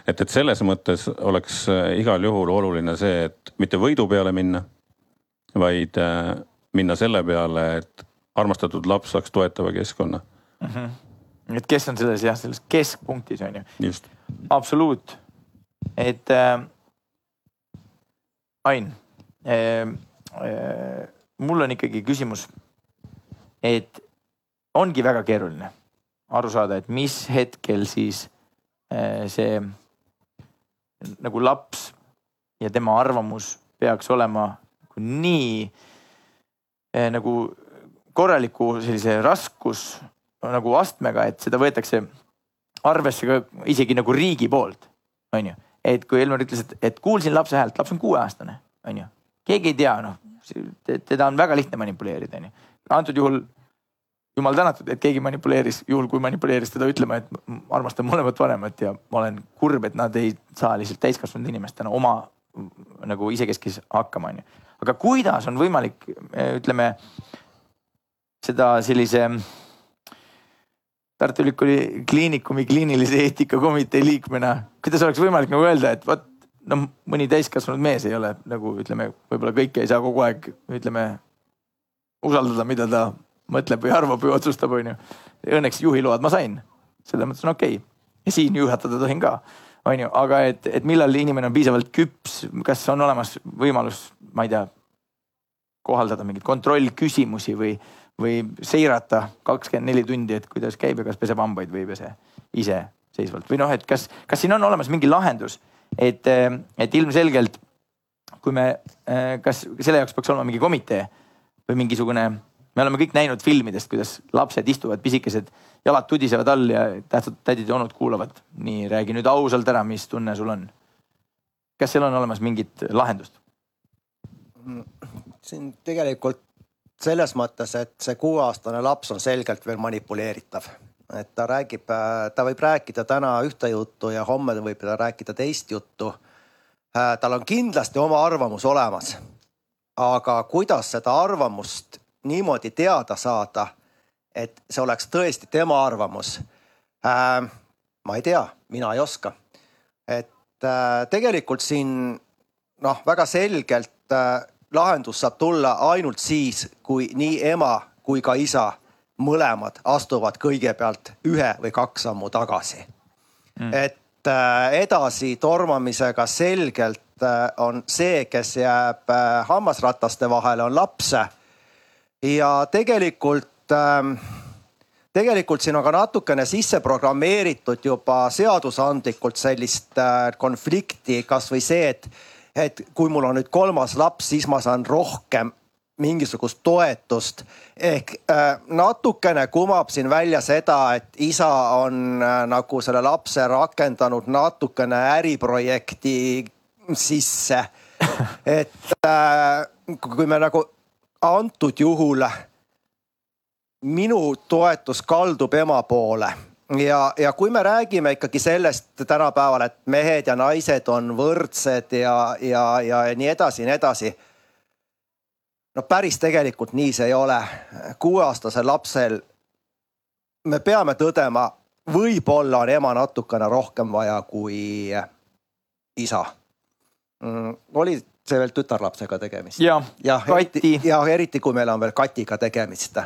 et, et selles mõttes oleks äh, igal juhul oluline see, et mitte võidu peale minna, vaid äh, minna selle peale, et armastatud laps saaks toetava keskkonna mm. -hmm. et kes on selles jah, selles keskpunktis on ju. absoluut et äh, Ain äh,, äh, mul on ikkagi küsimus, et ongi väga keeruline aru saada, et mis hetkel siis äh, see nagu laps ja tema arvamus peaks olema nii äh, nagu korraliku sellise raskus nagu astmega, et seda võetakse arvesse ka isegi nagu riigi poolt, on ju et kui Elmar ütles, et, et kuulsin lapse häält, laps on kuueaastane, onju. keegi ei tea, noh, teda on väga lihtne manipuleerida, onju. antud juhul jumal tänatud, et keegi manipuleeris, juhul kui manipuleeris teda ütlema, et armastan mõlemat vanemat ja ma olen kurb, et nad ei saa lihtsalt täiskasvanud inimestena oma nagu isekeskis hakkama, onju. aga kuidas on võimalik, ütleme seda sellise Tartu Ülikooli Kliinikumi kliinilise eetikakomitee liikmena, kuidas oleks võimalik nagu öelda, et vot noh, mõni täiskasvanud mees ei ole nagu ütleme, võib-olla kõike ei saa kogu aeg ütleme usaldada, mida ta mõtleb või arvab või otsustab, onju. Õnneks juhiload ma sain, selles mõttes on okei okay. ja siin juhatada tohin ka, onju, aga et, et millal inimene on piisavalt küps, kas on olemas võimalus, ma ei tea, kohaldada mingeid kontrollküsimusi või, või seirata kakskümmend neli tundi, et kuidas käib ja kas peseb hambaid või ei pese iseseisvalt või noh, et kas, kas siin on olemas mingi lahendus, et, et ilmselgelt kui me, kas selle jaoks peaks olema mingi komitee või mingisugune me oleme kõik näinud filmidest, kuidas lapsed istuvad pisikesed, jalad tudisevad all ja tähtsad tädid ja onud kuulavad. nii, räägi nüüd ausalt ära, mis tunne sul on. kas seal on olemas mingit lahendust? siin tegelikult selles mõttes, et see kuueaastane laps on selgelt veel manipuleeritav. et ta räägib, ta võib rääkida täna ühte juttu ja homme võib ta rääkida teist juttu. tal on kindlasti oma arvamus olemas. aga kuidas seda arvamust niimoodi teada saada, et see oleks tõesti tema arvamus ma ei tea, mina ei oska. et tegelikult siin noh, väga selgelt lahendus saab tulla ainult siis, kui nii ema kui ka isa mõlemad astuvad kõigepealt ühe või kaks sammu tagasi. Mm.. et äh, edasi tormamisega selgelt äh, on see, kes jääb äh, hammasrataste vahele, on laps ja tegelikult ähm, tegelikult siin on ka natukene sisse programmeeritud juba seadusandlikult sellist konflikti, kasvõi see, et, et kui mul on nüüd kolmas laps, siis ma saan rohkem mingisugust toetust. ehk äh, natukene kumab siin välja seda, et isa on äh, nagu selle lapse rakendanud natukene äriprojekti sisse. et äh, kui me nagu antud juhul minu toetus kaldub ema poole ja, ja kui me räägime ikkagi sellest tänapäeval, et mehed ja naised on võrdsed ja, ja, ja nii edasi ja nii edasi. no päris tegelikult nii see ei ole. kuueaastasel lapsel me peame tõdema, võib-olla on ema natukene rohkem vaja kui isa mm,. oli see veel tütarlapsega tegemist. jah ja, Kati. ja eriti, kui meil on veel Katiga tegemist.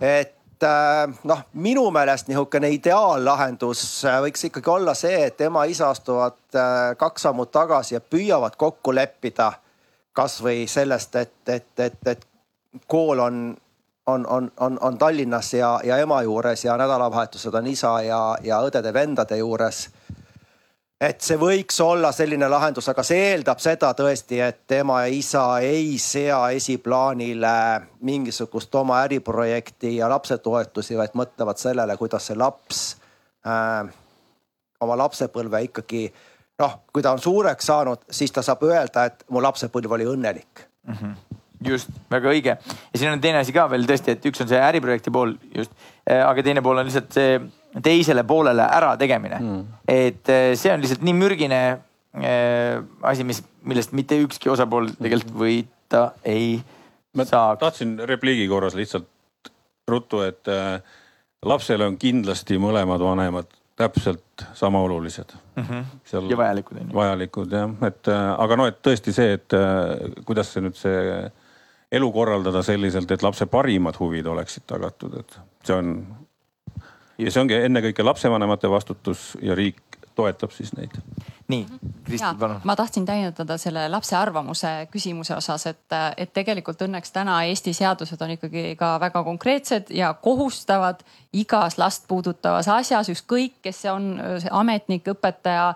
et noh, minu meelest nihukene ideaallahendus äh, võiks ikkagi olla see, et ema-isa astuvad äh, kaks sammu tagasi ja püüavad kokku leppida kasvõi sellest, et, et, et, et kool on, on, on, on, on Tallinnas ja, ja ema juures ja nädalavahetused on isa ja, ja õdede-vendade juures et see võiks olla selline lahendus, aga see eeldab seda tõesti, et ema ja isa ei sea esiplaanile mingisugust oma äriprojekti ja lapsetoetusi, vaid mõtlevad sellele, kuidas see laps äh, oma lapsepõlve ikkagi noh, kui ta on suureks saanud, siis ta saab öelda, et mu lapsepõlv oli õnnelik mm. -hmm just, väga õige. ja siin on teine asi ka veel tõesti, et üks on see äriprojekti pool just, äh, aga teine pool on lihtsalt see teisele poolele ärategemine mm.. et eh, see on lihtsalt nii mürgine äh, asi, mis, millest mitte ükski osapool tegelikult võita ei ma saa. tahtsin repliigi korras lihtsalt ruttu, et äh, lapsele on kindlasti mõlemad vanemad täpselt sama olulised mm. -hmm. ja vajalikud on ju. vajalikud jah, et aga no, et tõesti see, et kuidas see nüüd see elu korraldada selliselt, et lapse parimad huvid oleksid tagatud, et see on ja see ongi ennekõike lapsevanemate vastutus ja riik toetab siis neid. Nii, Kristi, palun. ma tahtsin täiendada selle lapse arvamuse küsimuse osas, et, et tegelikult õnneks täna Eesti seadused on ikkagi ka väga konkreetsed ja kohustavad igas last puudutavas asjas, ükskõik, kes see on, ametnik, õpetaja,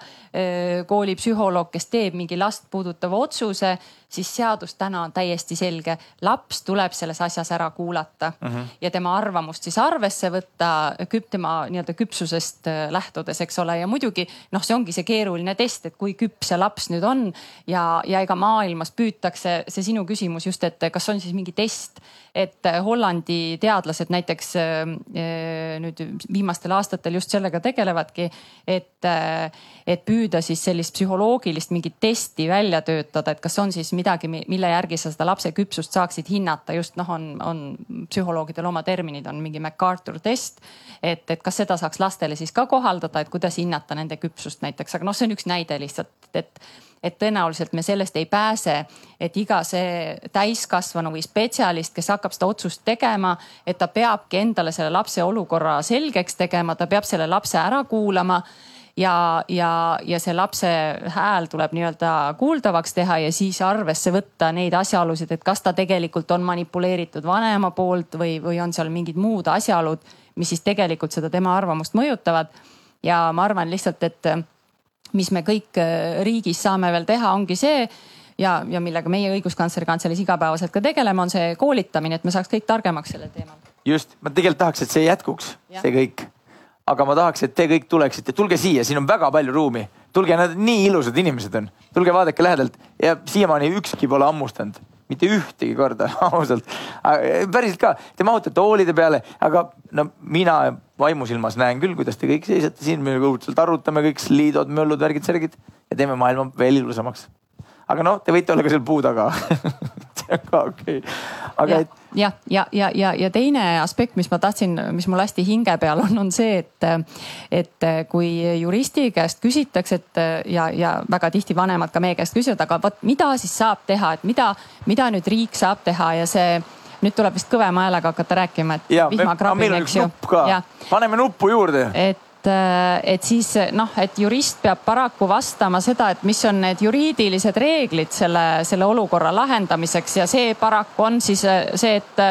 koolipsühholoog, kes teeb mingi last puudutava otsuse siis seadus täna on täiesti selge. laps tuleb selles asjas ära kuulata mm -hmm. ja tema arvamust siis arvesse võtta, küp-, tema nii-öelda küpsusest äh, lähtudes, eks ole, ja muidugi noh, see ongi see keeruline test, et kui küps see laps nüüd on. Ja, ja ega maailmas püütakse, see sinu küsimus just, et kas on siis mingi test, et Hollandi teadlased näiteks nüüd viimastel aastatel just sellega tegelevadki, et, et püüda siis sellist psühholoogilist mingit testi välja töötada, et kas on siis midagi, mille järgi sa seda lapse küpsust saaksid hinnata, just noh, on, on psühholoogidel oma terminid, on mingi MacArthur test. et, et kas seda saaks lastele siis ka kohaldada, et kuidas hinnata nende küpsust näiteks, aga noh, see on üks näide lihtsalt, et et tõenäoliselt me sellest ei pääse, et iga see täiskasvanu või spetsialist, kes hakkab seda otsust tegema, et ta peabki endale selle lapse olukorra selgeks tegema, ta peab selle lapse ära kuulama ja, ja, ja see lapse hääl tuleb nii-öelda kuuldavaks teha ja siis arvesse võtta neid asjaolusid, et kas ta tegelikult on manipuleeritud vanema poolt või, või on seal mingid muud asjaolud, mis siis tegelikult seda tema arvamust mõjutavad. ja ma arvan lihtsalt, et mis me kõik äh, riigis saame veel teha, ongi see ja, ja millega meie õiguskantsleri kantseleis igapäevaselt ka tegeleme, on see koolitamine, et me saaks kõik targemaks sellel teemal. just, ma tegelikult tahaks, et see jätkuks, see kõik. Aga ma tahaks, et te kõik tuleksite, tulge siia, siin on väga palju ruumi. tulge, nad nii ilusad inimesed on, tulge vaadake lähedalt. Ja siiamaani ükski pole hammustanud, mitte ühtegi korda ausalt. päriselt ka, te mahutate toolide peale, aga no mina vaimusilmas näen küll, kuidas te kõik seisate siin, me õudselt arutame kõik liidod, möllud, värgid, särgid ja teeme maailma veel ilusamaks. aga noh, te võite olla ka seal puu taga ka okei okay., aga et jah, ja, ja, ja, ja teine aspekt, mis ma tahtsin, mis mul hästi hinge peal on, on see, et, et kui juristi käest küsitakse, et ja, ja väga tihti vanemad ka meie käest küsivad, aga vot mida siis saab teha, et mida, mida nüüd riik saab teha ja see nüüd tuleb vist kõvema häälega hakata rääkima, et vihmakrabin, eks ju. paneme nuppu juurde. et Äh, et siis noh, et jurist peab paraku vastama seda, et mis on need juriidilised reeglid selle, selle olukorra lahendamiseks ja see paraku on siis äh, see, et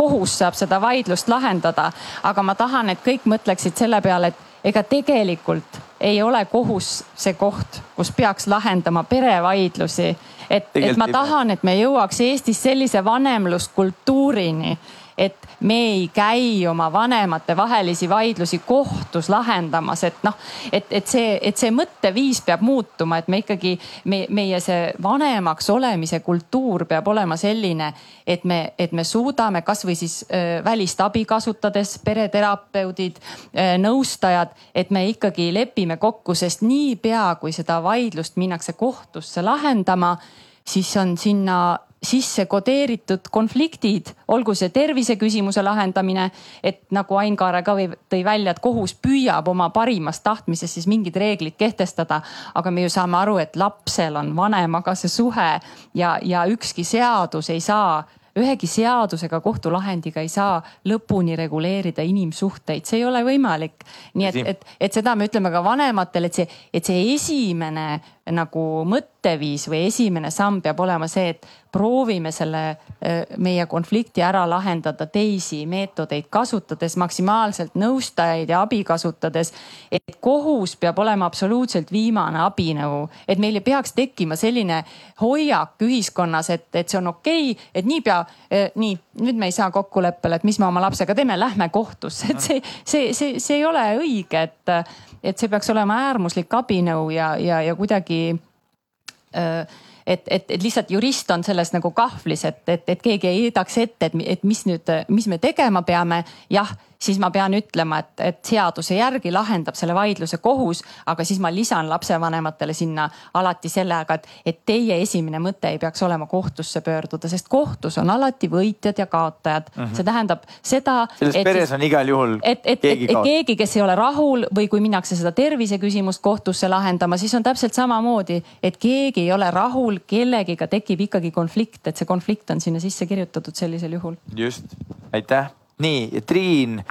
kohus saab seda vaidlust lahendada. aga ma tahan, et kõik mõtleksid selle peale, et ega tegelikult ei ole kohus see koht, kus peaks lahendama perevaidlusi. et, et ma tahan, et me jõuaks Eestis sellise vanemluskultuurini et me ei käi oma vanemate vahelisi vaidlusi kohtus lahendamas, et noh, et, et see, et see mõtteviis peab muutuma, et me ikkagi, me, meie see vanemaks olemise kultuur peab olema selline, et me, et me suudame kasvõi siis äh, välist abi kasutades, pereterapeudid äh,, nõustajad, et me ikkagi lepime kokku, sest niipea kui seda vaidlust minnakse kohtusse lahendama, siis on sinna sisse kodeeritud konfliktid, olgu see terviseküsimuse lahendamine, et nagu Ain Kaare ka tõi välja, et kohus püüab oma parimast tahtmisest siis mingid reeglid kehtestada. aga me ju saame aru, et lapsel on vanemaga see suhe ja, ja ükski seadus ei saa ühegi seadusega, kohtulahendiga ei saa lõpuni reguleerida inimsuhteid, see ei ole võimalik. nii et, et, et seda me ütleme ka vanematele, et see, et see esimene nagu mõtteviis või esimene samm peab olema see, et proovime selle meie konflikti ära lahendada teisi meetodeid kasutades, maksimaalselt nõustajaid ja abi kasutades. et kohus peab olema absoluutselt viimane abinõu, et meil ei peaks tekkima selline hoiak ühiskonnas, et, et see on okei okay,, et niipea nii, nüüd me ei saa kokkuleppele, et mis me oma lapsega teeme, lähme kohtusse, et see, see, see, see ei ole õige, et, et see peaks olema äärmuslik abinõu ja, ja, ja kuidagi öö, et, et, et lihtsalt jurist on selles nagu kahvlis, et, et, et keegi ei heidaks ette, et, et mis nüüd, mis me tegema peame. jah siis ma pean ütlema, et, et seaduse järgi lahendab selle vaidluse kohus, aga siis ma lisan lapsevanematele sinna alati sellega, et, et teie esimene mõte ei peaks olema kohtusse pöörduda, sest kohtus on alati võitjad ja kaotajad mm. -hmm. see tähendab seda. selles et, peres on igal juhul et, et, keegi et keegi, kes ei ole rahul või kui minnakse seda terviseküsimust kohtusse lahendama, siis on täpselt samamoodi, et keegi ei ole rahul, kellegiga tekib ikkagi konflikt, et see konflikt on sinna sisse kirjutatud sellisel juhul. just, aitäh nii, Triin.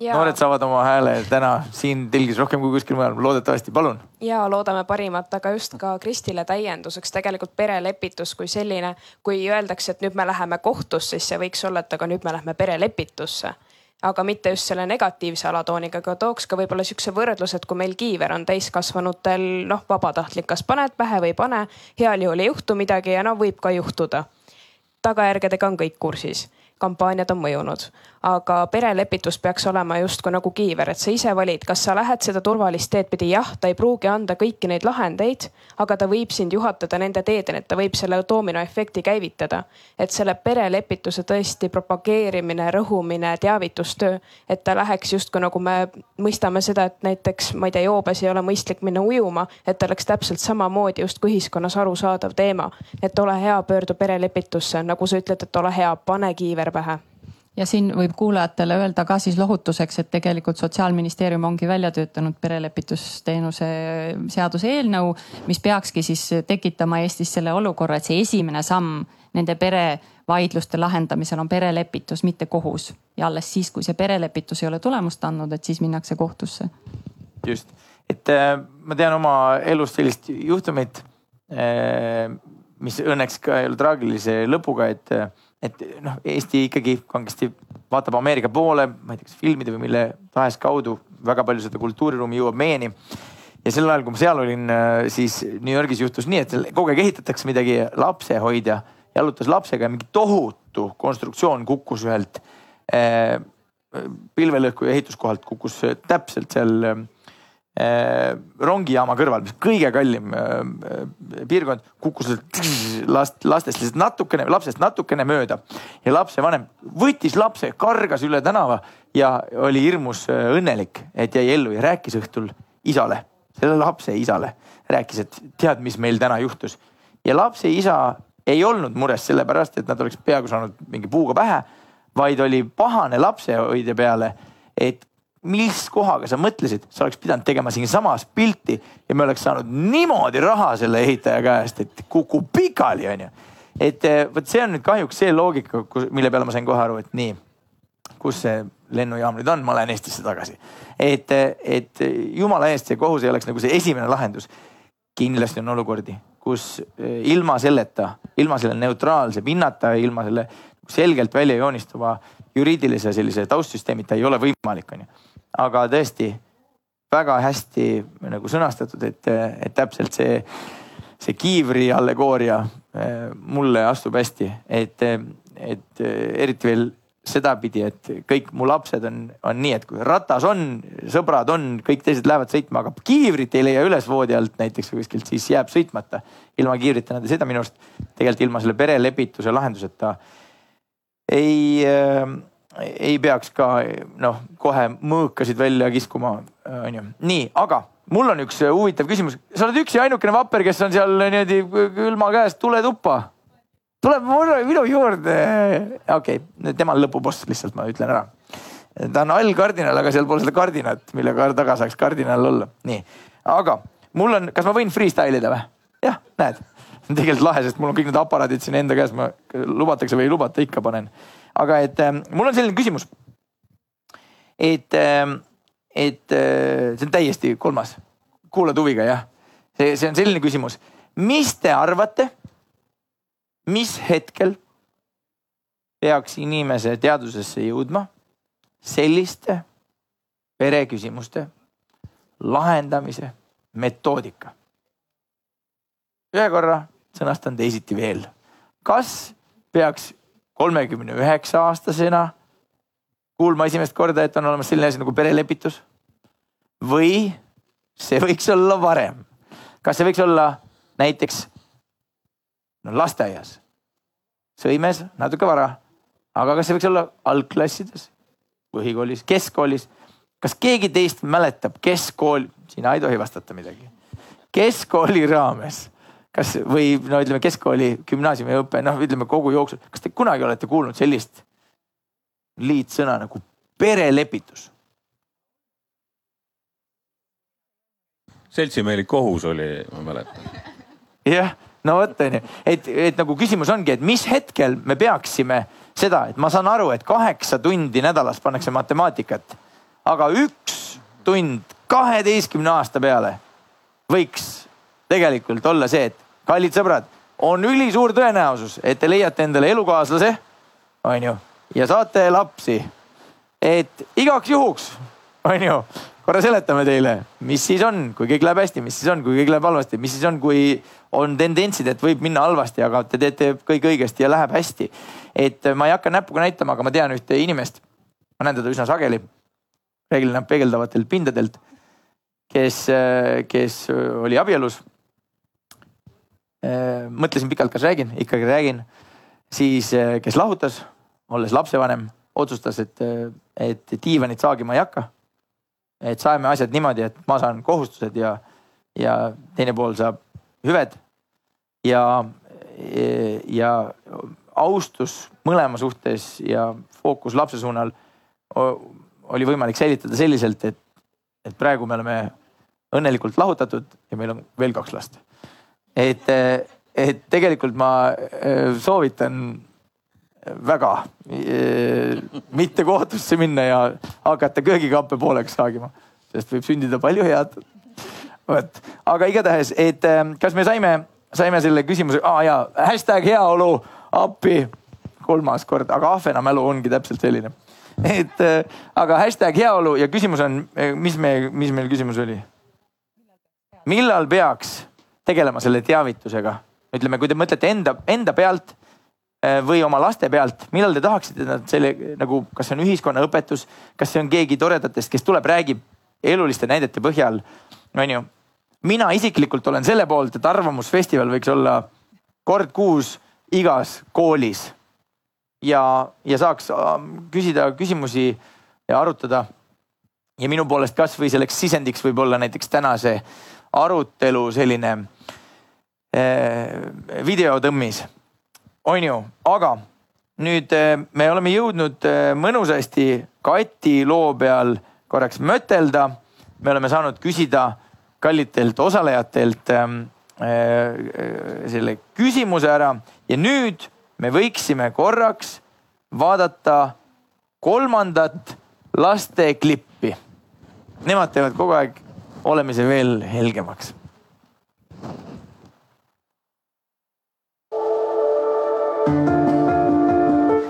noored saavad oma hääle täna siin telgis rohkem kui kuskil mujal, loodetavasti, palun. ja loodame parimat, aga just ka Kristile täienduseks tegelikult perelepitus kui selline, kui öeldakse, et nüüd me läheme kohtusse, siis see võiks olla, et aga nüüd me lähme perelepitusse aga mitte just selle negatiivse alatooniga, aga tooks ka võib-olla sihukese võrdluse, et kui meil kiiver on täiskasvanutel noh, vabatahtlik, kas paned pähe või ei pane, heal juhul ei juhtu midagi ja no võib ka juhtuda. tagajärgedega on kõik kursis kampaaniad on mõjunud. Aga perelepitus peaks olema justkui nagu kiiver, et sa ise valid, kas sa lähed seda turvalist teed pidi, jah, ta ei pruugi anda kõiki neid lahendeid, aga ta võib sind juhatada nende teedeni, et ta võib selle dominoefekti käivitada. et selle perelepituse tõesti propageerimine, rõhumine, teavitustöö, et ta läheks justkui nagu me mõistame seda, et näiteks ma ei tea, joobes ei ole mõistlik minna ujuma, et ta oleks täpselt samamoodi justkui ühiskonnas arusaadav teema. et ole hea, pöördu perelepitusse, nagu sa ütled, et ole hea, pane kiiver pähe ja siin võib kuulajatele öelda ka siis lohutuseks, et tegelikult Sotsiaalministeerium ongi välja töötanud perelepitusteenuse seaduse eelnõu, mis peakski siis tekitama Eestis selle olukorra, et see esimene samm nende perevaidluste lahendamisel on perelepitus, mitte kohus. ja alles siis, kui see perelepitus ei ole tulemust andnud, et siis minnakse kohtusse. just, et äh, ma tean oma elust sellist juhtumit, äh, mis õnneks ka ei ole traagilise lõpuga, et et noh, Eesti ikkagi kangesti vaatab Ameerika poole, ma ei tea, kas filmide või mille tahes kaudu väga palju seda kultuuriruumi jõuab meieni. ja sel ajal, kui ma seal olin, siis New Yorgis juhtus nii, et kogu aeg ehitatakse midagi, lapsehoidja jalutas lapsega ja mingi tohutu konstruktsioon kukkus ühelt äh, pilvelõhkuja ehituskohalt, kukkus täpselt seal rongijaama kõrval, mis kõige kallim äh, piirkond, kukkus last, lastest lihtsalt natukene, lapsest natukene mööda. ja lapsevanem võttis lapse, kargas üle tänava ja oli hirmus äh, õnnelik, et jäi ellu ja rääkis õhtul isale, selle lapse isale, rääkis, et tead, mis meil täna juhtus. ja lapse isa ei olnud mures sellepärast, et nad oleks peaaegu saanud mingi puuga pähe, vaid oli pahane lapsehoidja peale, et mis kohaga sa mõtlesid, sa oleks pidanud tegema siinsamas pilti ja me oleks saanud niimoodi raha selle ehitaja käest, et kukub pikali, onju. et eh, vot see on nüüd kahjuks see loogika, mille peale ma sain kohe aru, et nii, kus see lennujaam nüüd on, ma lähen Eestisse tagasi. et, et jumala eest see kohus ei oleks nagu see esimene lahendus. kindlasti on olukordi, kus eh, ilma selleta, ilma selle neutraalse pinnata, ilma selle selgelt välja joonistuva juriidilise sellise taustsüsteemita ei ole võimalik, onju aga tõesti väga hästi nagu sõnastatud, et, et täpselt see, see kiivri allegooria eh, mulle astub hästi, et, et eriti veel sedapidi, et kõik mu lapsed on, on nii, et kui ratas on, sõbrad on, kõik teised lähevad sõitma, aga kiivrit ei leia üles voodi alt näiteks või kuskilt, siis jääb sõitmata. ilma kiivrita nad ei sõida minu arust tegelikult ilma selle perelepituse lahenduseta ei äh, ei peaks ka noh, kohe mõõkasid välja kiskuma, onju. nii, aga mul on üks huvitav küsimus. sa oled üks ja ainukene vapper, kes on seal niimoodi külma käes tuletuppa. tuleb minu juurde. okei okay,, tema on lõpuboss, lihtsalt ma ütlen ära. ta on allkardinal, aga seal pole seda kardinat, mille taga saaks kardinal olla. nii, aga mul on, kas ma võin freestyle ida või? jah, näed, see on tegelikult lahe, sest mul on kõik need aparaadid siin enda käes, ma lubatakse või ei lubata, ikka panen aga et äh, mul on selline küsimus. et äh,, et äh, see on täiesti kolmas, kuulad huviga jah? see, see on selline küsimus, mis te arvate, mis hetkel peaks inimese teadvusesse jõudma selliste pereküsimuste lahendamise metoodika? ühe korra sõnastan teisiti veel. kas peaks kolmekümne üheksa aastasena kuulma esimest korda, et on olemas selline asi nagu perelepitus. või see võiks olla varem. kas see võiks olla näiteks no lasteaias, sõimes natuke vara, aga kas see võiks olla algklassides, põhikoolis, keskkoolis? kas keegi teist mäletab keskkool, sina ei tohi vastata midagi, keskkooli raames kas või no ütleme keskkooli, gümnaasiumiõpe, noh, ütleme kogu jooksul, kas te kunagi olete kuulnud sellist liitsõna nagu perelepitus? seltsimehelik kohus oli, ma mäletan. jah, no vot onju, et, et nagu küsimus ongi, et mis hetkel me peaksime seda, et ma saan aru, et kaheksa tundi nädalas pannakse matemaatikat, aga üks tund kaheteistkümne aasta peale võiks tegelikult olla see, et kallid sõbrad, on ülisuur tõenäosus, et te leiate endale elukaaslase, onju, ja saate lapsi. et igaks juhuks, on ju, korra seletame teile, mis siis on, kui kõik läheb hästi, mis siis on, kui kõik läheb halvasti, mis siis on, kui on tendentsid, et võib minna halvasti, aga te teete kõik õigesti ja läheb hästi. et ma ei hakka näpuga näitama, aga ma tean ühte inimest, ma näen teda üsna sageli, reeglina peegeldavatelt pindadelt, kes, kes oli abielus. Mõtlesin pikalt, kas räägin, ikkagi räägin. siis, kes lahutas, olles lapsevanem, otsustas, et, et diivanit saagima ei hakka. et saeme asjad niimoodi, et ma saan kohustused ja, ja teine pool saab hüved. ja, ja austus mõlema suhtes ja fookus lapse suunal oli võimalik säilitada selliselt, et, et praegu me oleme õnnelikult lahutatud ja meil on veel kaks last. Et, et tegelikult ma äh, soovitan väga äh, mitte kohtusse minna ja hakata köögikappe pooleks saagima, sest võib sündida palju head. vot, aga igatahes, et äh, kas me saime, saime selle küsimuse ah,, jaa, hashtag heaolu appi kolmas kord, aga ahvena mälu ongi täpselt selline. et aga hashtag heaolu ja küsimus on, mis me, mis meil küsimus oli? millal peaks tegelema selle teavitusega? ütleme, kui te mõtlete enda, enda pealt eh, või oma laste pealt, millal te tahaksite nad selle nagu, kas see on ühiskonnaõpetus, kas see on keegi toredatest, kes tuleb, räägib eluliste näidete põhjal, on ju. mina isiklikult olen selle poolt, et Arvamusfestival võiks olla kord kuus igas koolis. ja, ja saaks küsida küsimusi ja arutada. ja minu poolest kasvõi selleks sisendiks võib olla näiteks tänase arutelu selline eh, videotõmmis, on ju, aga nüüd eh, me oleme jõudnud eh, mõnusasti Kati loo peal korraks mötelda. me oleme saanud küsida kallitelt osalejatelt selle küsimuse ära ja nüüd me võiksime korraks vaadata kolmandat lasteklippi. Nemad teevad kogu aeg olemise veel helgemaks.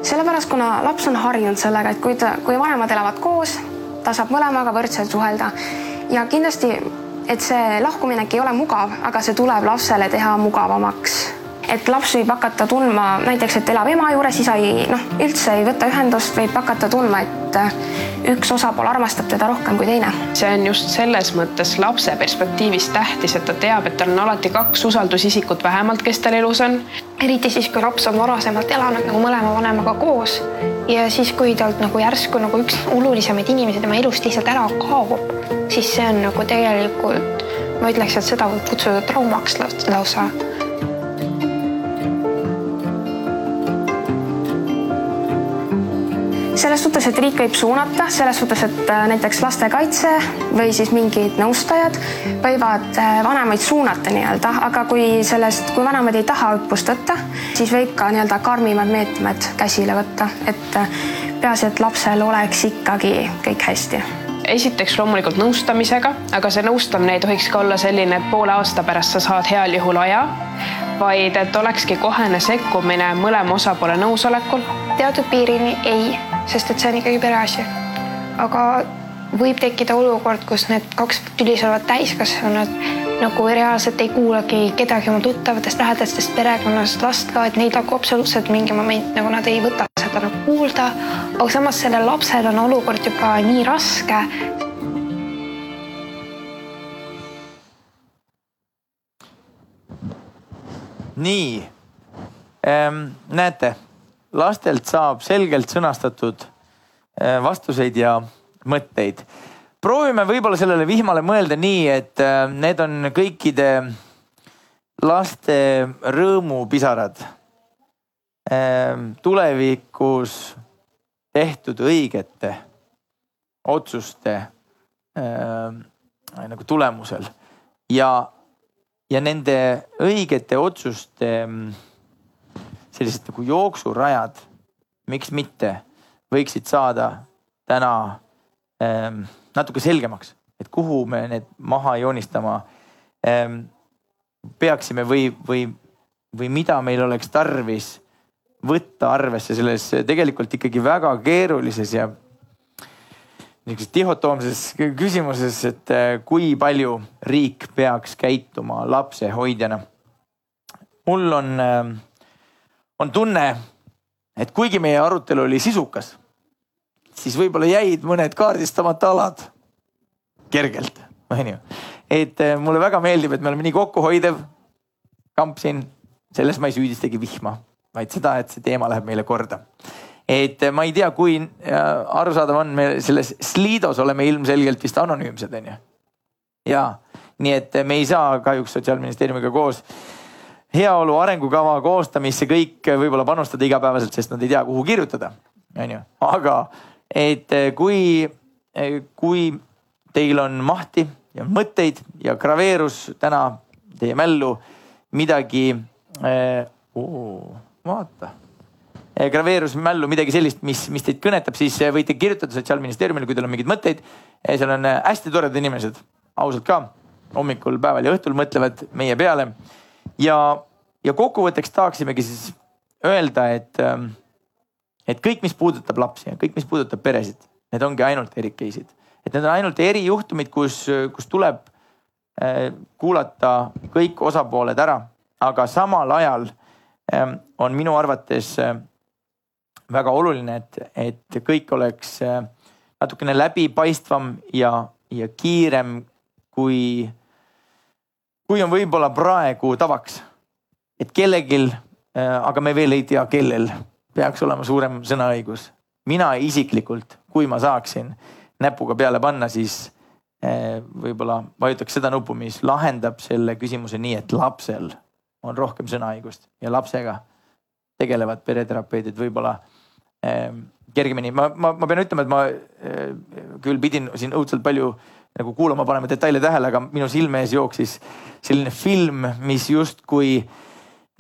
sellepärast, kuna laps on harjunud sellega, et kui ta, kui vanemad elavad koos, ta saab mõlemaga võrdselt suhelda ja kindlasti, et see lahkuminek ei ole mugav, aga see tuleb lapsele teha mugavamaks et laps võib hakata tundma näiteks, et elab ema juures, isa ei noh, üldse ei võta ühendust, võib hakata tundma, et äh, üks osapool armastab teda rohkem kui teine. see on just selles mõttes lapse perspektiivist tähtis, et ta teab, et tal on alati kaks usaldusisikut vähemalt, kes tal elus on. eriti siis, kui laps on varasemalt elanud nagu mõlema vanemaga koos ja siis, kui talt nagu järsku nagu üks olulisemaid inimesi tema elust lihtsalt ära kaob, siis see on nagu tegelikult, ma ütleks, et seda võib kutsuda traumaks lausa selles suhtes, et riik võib suunata, selles suhtes, et äh, näiteks lastekaitse või siis mingid nõustajad võivad äh, vanemaid suunata nii-öelda, aga kui sellest, kui vanemad ei taha õppust võtta, siis võib ka nii-öelda karmimad meetmed käsile võtta, et äh, peaasi, et lapsel oleks ikkagi kõik hästi. Esiteks loomulikult nõustamisega, aga see nõustamine ei tohiks ka olla selline, et poole aasta pärast sa saad heal juhul aja, vaid et olekski kohene sekkumine mõlema osapoole nõusolekul. teatud piirini ei sest et see on ikkagi pereasi. aga võib tekkida olukord, kus need kaks tülisevad täiskasvanud nagu reaalselt ei kuulagi kedagi oma tuttavatest, lähedastest, perekonnast, last ka, et neid nagu absoluutselt mingi moment nagu nad ei võta seda nagu kuulda. aga samas sellel lapsel on olukord juba nii raske. Nii ähm,, näete lastelt saab selgelt sõnastatud äh, vastuseid ja mõtteid. proovime võib-olla sellele vihmale mõelda nii, et äh, need on kõikide laste rõõmupisarad. Ähm, tulevikus tehtud õigete otsuste ähm, nagu tulemusel ja, ja nende õigete otsuste sellised nagu jooksurajad, miks mitte, võiksid saada täna ähm, natuke selgemaks, et kuhu me need maha joonistama ähm, peaksime või, või, või mida meil oleks tarvis võtta arvesse selles tegelikult ikkagi väga keerulises ja niisuguses dihotoomses küsimuses, et äh, kui palju riik peaks käituma lapsehoidjana. mul on, on tunne, et kuigi meie arutelu oli sisukas, siis võib-olla jäid mõned kaardistamata alad kergelt, onju. et mulle väga meeldib, et me oleme nii kokkuhoidev kamp siin, selles ma ei süüdistagi vihma, vaid seda, et see teema läheb meile korda et ma ei tea, kui arusaadav on, me selles Sliidos oleme ilmselgelt vist anonüümsed, onju. ja nii et me ei saa kahjuks sotsiaalministeeriumiga koos heaolu arengukava koostamisse kõik võib-olla panustada igapäevaselt, sest nad ei tea, kuhu kirjutada, onju. aga et kui, kui teil on mahti ja mõtteid ja graveerus täna teie mällu midagi äh,. vaata graveerus mällu midagi sellist, mis, mis teid kõnetab, siis võite kirjutada Sotsiaalministeeriumile, kui teil on mingeid mõtteid. seal on hästi toredad inimesed, ausalt ka, hommikul, päeval ja õhtul mõtlevad meie peale. ja, ja kokkuvõtteks tahaksimegi siis öelda, et, ähm, et kõik, mis puudutab lapsi ja kõik, mis puudutab peresid, need ongi ainult erik case'id. et need on ainult erijuhtumid, kus, kus tuleb kuulata kõik osapooled ära, aga samal ajal ähm, on minu arvates äh, väga oluline, et, et kõik oleks äh, natukene läbipaistvam ja, ja kiirem, kui, kui on võib-olla praegu tavaks. et kellelgi, äh, aga me veel ei tea, kellel peaks olema suurem sõnaõigus. mina isiklikult, kui ma saaksin näpuga peale panna, siis äh, võib-olla vajutaks seda nuppu, mis lahendab selle küsimuse nii, et lapsel on rohkem sõnaõigust ja lapsega tegelevad pereterapeudid võib-olla kergemini, ma, ma, ma pean ütlema, et ma eh, küll pidin siin õudselt palju nagu kuulama, panema detaile tähele, aga minu silme ees jooksis selline film, mis justkui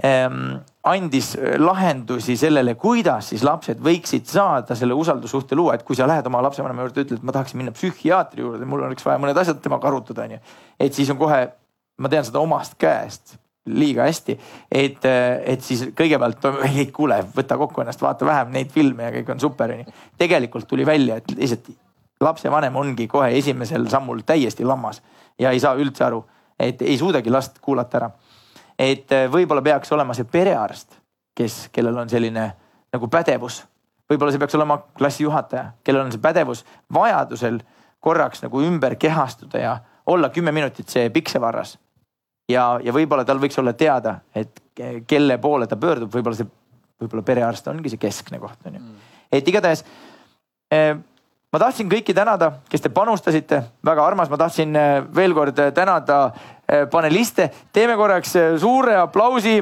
ähm, andis lahendusi sellele, kuidas siis lapsed võiksid saada selle usaldussuhte luua, et kui sa lähed oma lapsevanema juurde, ütled, ma tahaksin minna psühhiaatri juurde, mul oleks vaja mõned asjad temaga arutada, onju. et siis on kohe, ma tean seda omast käest liiga hästi. et, et siis kõigepealt, ei kuule, võta kokku ennast, vaata vähem neid filme ja kõik on super onju. tegelikult tuli välja, et lihtsalt lapsevanem ongi kohe esimesel sammul täiesti lammas ja ei saa üldse aru, et ei suudagi last kuulata ära. et võib-olla peaks olema see perearst, kes, kellel on selline nagu pädevus. võib-olla see peaks olema klassijuhataja, kellel on see pädevus vajadusel korraks nagu ümber kehastuda ja olla kümme minutit see piksevarras ja, ja võib-olla tal võiks olla teada, et kelle poole ta pöördub, võib-olla see, võib-olla perearst ongi see keskne koht on ju mm.. et igatahes eh, ma tahtsin kõiki tänada, kes te panustasite, väga armas, ma tahtsin eh, veel kord tänada eh, paneliste, teeme korraks suure aplausi.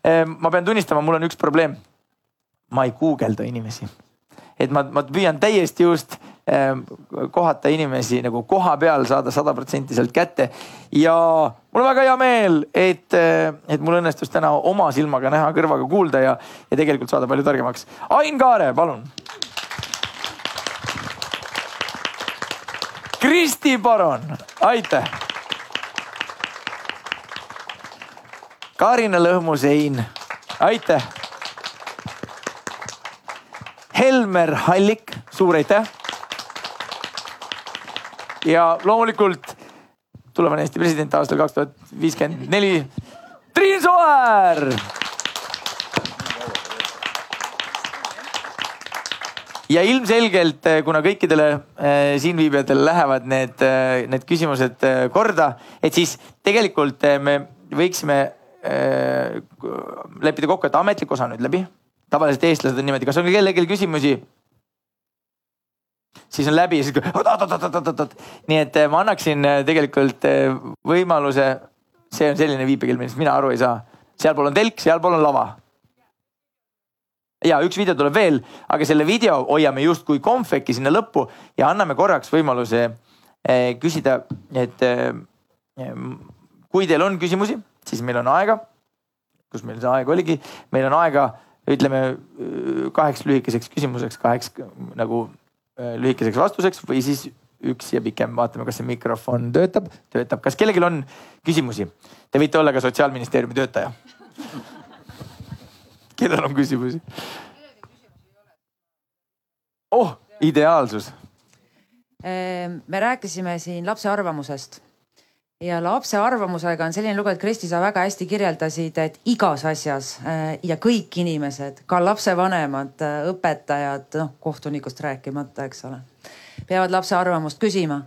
ma pean tunnistama, mul on üks probleem. ma ei guugelda inimesi, et ma, ma püüan täiesti just kohata inimesi nagu koha peal saada sada protsenti sealt kätte. ja mul on väga hea meel, et, eh, et mul õnnestus täna oma silmaga näha, kõrvaga kuulda ja, ja tegelikult saada palju targemaks. Ain Kaare, palun. Kristi Paron, aitäh. Karina Lõhmusein, aitäh. Helmer Hallik, suur aitäh ja loomulikult tulevane Eesti president aastal kaks tuhat viiskümmend neli, Triin Soer. ja ilmselgelt, eh, kuna kõikidele äh, siinviibijatele lähevad need äh,, need küsimused korda, et siis tegelikult me võiksime leppida kokku, et ametlik osa nüüd läbi. tavaliselt eestlased on niimoodi, kas on kellelgi küsimusi? Siis on läbi ja siis oot-oot-oot-oot-oot. nii et eh, ma annaksin eh, tegelikult eh, võimaluse, see on selline viipekeel, millest mina aru ei saa. sealpool on telk, sealpool on lava. ja üks video tuleb veel, aga selle video hoiame justkui konfeki sinna lõppu ja anname korraks võimaluse küsida, et kui teil on küsimusi, siis meil on aega. kus meil see aeg oligi, meil on aega, ütleme kaheks lühikeseks küsimuseks, kaheks nagu lühikeseks vastuseks või siis üks ja pikem, vaatame, kas see mikrofon töötab, töötab. kas kellelgi on küsimusi? Te võite olla ka sotsiaalministeeriumi töötaja. kellel on küsimusi? oh, ideaalsus. me rääkisime siin lapse arvamusest ja lapse arvamusega on selline lugu, et Kristi, sa väga hästi kirjeldasid, et igas asjas äh, ja kõik inimesed, ka lapsevanemad, äh, õpetajad, noh kohtunikust rääkimata, eks ole, peavad lapse arvamust küsima.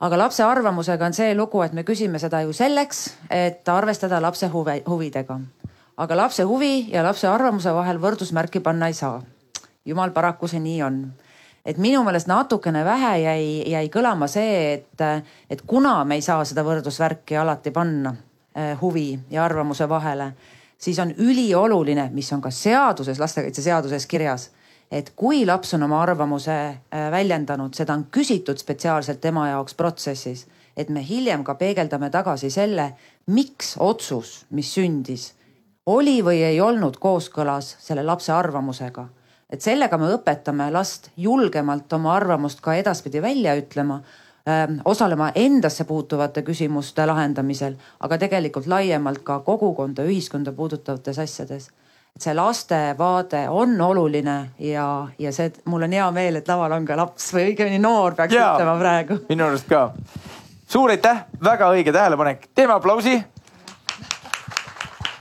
aga lapse arvamusega on see lugu, et me küsime seda ju selleks, et arvestada lapse huve, huvidega. aga lapse huvi ja lapse arvamuse vahel võrdusmärki panna ei saa. jumal paraku see nii on et minu meelest natukene vähe jäi, jäi kõlama see, et, et kuna me ei saa seda võrdusvärki alati panna eh, huvi ja arvamuse vahele, siis on ülioluline, mis on ka seaduses, lastekaitseseaduses kirjas, et kui laps on oma arvamuse eh, väljendanud, seda on küsitud spetsiaalselt tema jaoks protsessis, et me hiljem ka peegeldame tagasi selle, miks otsus, mis sündis, oli või ei olnud kooskõlas selle lapse arvamusega et sellega me õpetame last julgemalt oma arvamust ka edaspidi välja ütlema ähm, osalema endasse puutuvate küsimuste lahendamisel, aga tegelikult laiemalt ka kogukonda, ühiskonda puudutavates asjades. et see laste vaade on oluline ja, ja see, mul on hea meel, et laval on ka laps või õigemini noor peaks ja, ütlema praegu. minu arust ka. suur aitäh, väga õige tähelepanek, teeme aplausi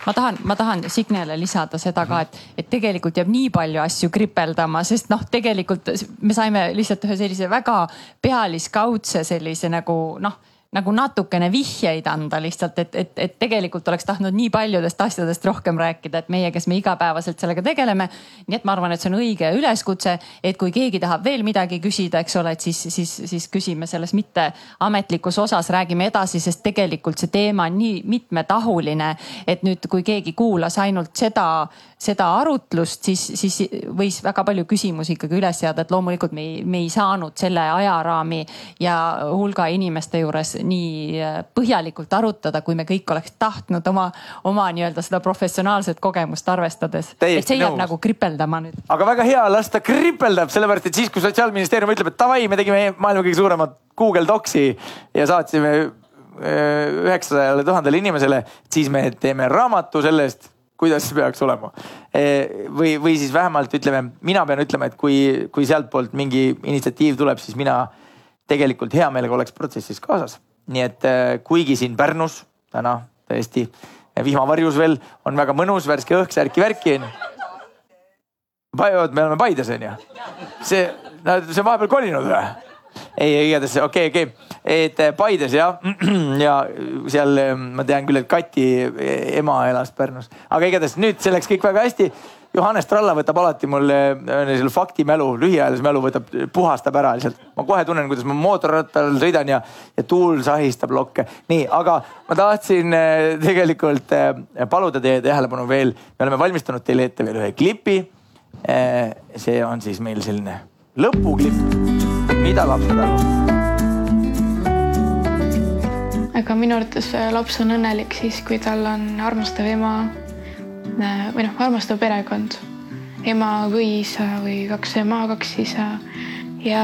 ma tahan, ma tahan Signele lisada seda ka, et, et tegelikult jääb nii palju asju kripeldama, sest noh, tegelikult me saime lihtsalt ühe sellise väga pealiskaudse sellise nagu noh nagu natukene vihjeid anda lihtsalt, et, et, et tegelikult oleks tahtnud nii paljudest asjadest rohkem rääkida, et meie, kes me igapäevaselt sellega tegeleme. nii et ma arvan, et see on õige üleskutse, et kui keegi tahab veel midagi küsida, eks ole, et siis, siis, siis küsime selles mitteametlikus osas, räägime edasi, sest tegelikult see teema on nii mitmetahuline. et nüüd, kui keegi kuulas ainult seda, seda arutlust, siis, siis võis väga palju küsimusi ikkagi üles seada, et loomulikult me ei, me ei saanud selle ajaraami ja hulga inimeste juures nii äh, põhjalikult arutada, kui me kõik oleks tahtnud oma, oma nii-öelda seda professionaalset kogemust arvestades. et see jääb nõus. nagu kripeldama nüüd. aga väga hea, las ta kripeldab, sellepärast et siis, kui sotsiaalministeerium ütleb, et davai, me tegime maailma kõige suuremat Google Docsi ja saatsime äh, üheksasajale tuhandele inimesele, siis me teeme raamatu sellest kuidas peaks olema. E, või, või siis vähemalt ütleme, mina pean ütlema, et kui, kui sealtpoolt mingi initsiatiiv tuleb, siis mina tegelikult hea meelega oleks protsessis kaasas nii et äh, kuigi siin Pärnus täna tõesti vihmavarjus veel on väga mõnus värske õhk, särki-värki onju. me oleme Paides onju. see, see vahepeal kolinud või? Ei, igatahes okei okay,, okei okay., et äh, Paides jah, ja seal äh, ma tean küll, et Kati ema elas Pärnus, aga igatahes nüüd see läks kõik väga hästi Johannes Tralla võtab alati mul selle faktimälu, lühiajalise mälu võtab, puhastab ära lihtsalt. ma kohe tunnen, kuidas ma mootorrattal sõidan ja, ja tuul sahistab lokke. nii, aga ma tahtsin eh, tegelikult eh, paluda teie tähelepanu veel. me oleme valmistanud teile ette veel ühe klipi. Eh, see on siis meil selline lõpuklipp. Mida lapsed arvavad? aga minu arvates laps on õnnelik siis, kui tal on armastav ema Äh, või noh, armastav perekond, ema või isa või kaks ema, kaks isa ja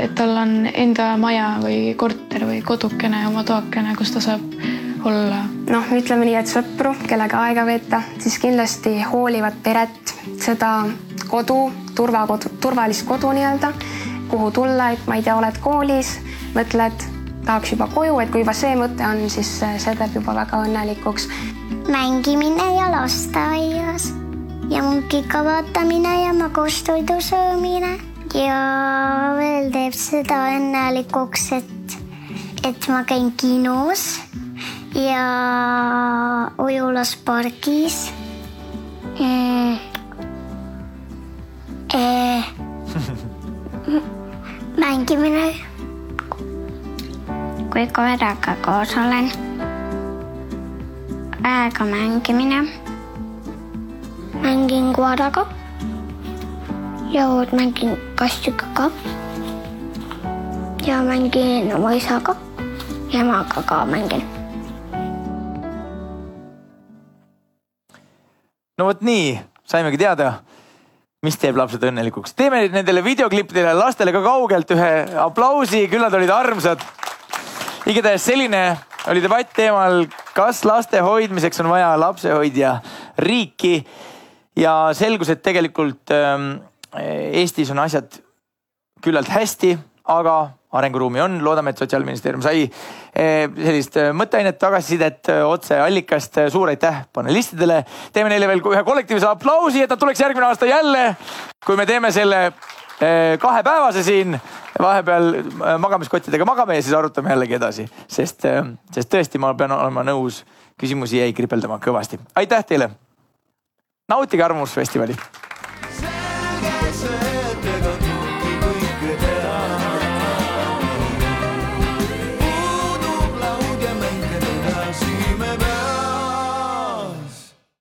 et tal on enda maja või korter või kodukene, oma toakene, kus ta saab olla. noh, ütleme nii, et sõpru, kellega aega veeta, siis kindlasti hoolivat peret, seda kodu, turvakodu, turvalist kodu nii-öelda, kuhu tulla, et ma ei tea, oled koolis, mõtled, tahaks juba koju, et kui juba see mõte on, siis see teeb juba väga õnnelikuks. Mängimine ja lasteaias ja munkika vaatamine ja magustoidu söömine. Ja veel teeb seda õnnelikuks, et, et ma käin kinos ja ujulas pargis. Mm.. Eh, mängimine, kui koeraga koos olen aega mängimine. mängin koeraga ja mängin kassiga ka. ja mängin oma isaga ja emaga ka mängin. no vot nii, saimegi teada, mis teeb lapsed õnnelikuks. teeme nendele videoklippidele lastele ka kaugelt ühe aplausi, küll nad olid armsad. igatahes selline oli debatt teemal, kas laste hoidmiseks on vaja lapsehoidja riiki. ja selgus, et tegelikult ähm, Eestis on asjad küllalt hästi, aga arenguruumi on, loodame, et Sotsiaalministeerium sai eh, sellist eh, mõtteainet, tagasisidet eh, otse allikast. suur aitäh panelistidele. teeme neile veel ühe kollektiivse aplausi, et nad tuleks järgmine aasta jälle, kui me teeme selle kahepäevase siin vahepeal magamiskottidega magame ja siis arutame jällegi edasi, sest, sest tõesti, ma pean olema nõus, küsimusi jäi kripeldama kõvasti. aitäh teile. nautige Arvamusfestivali.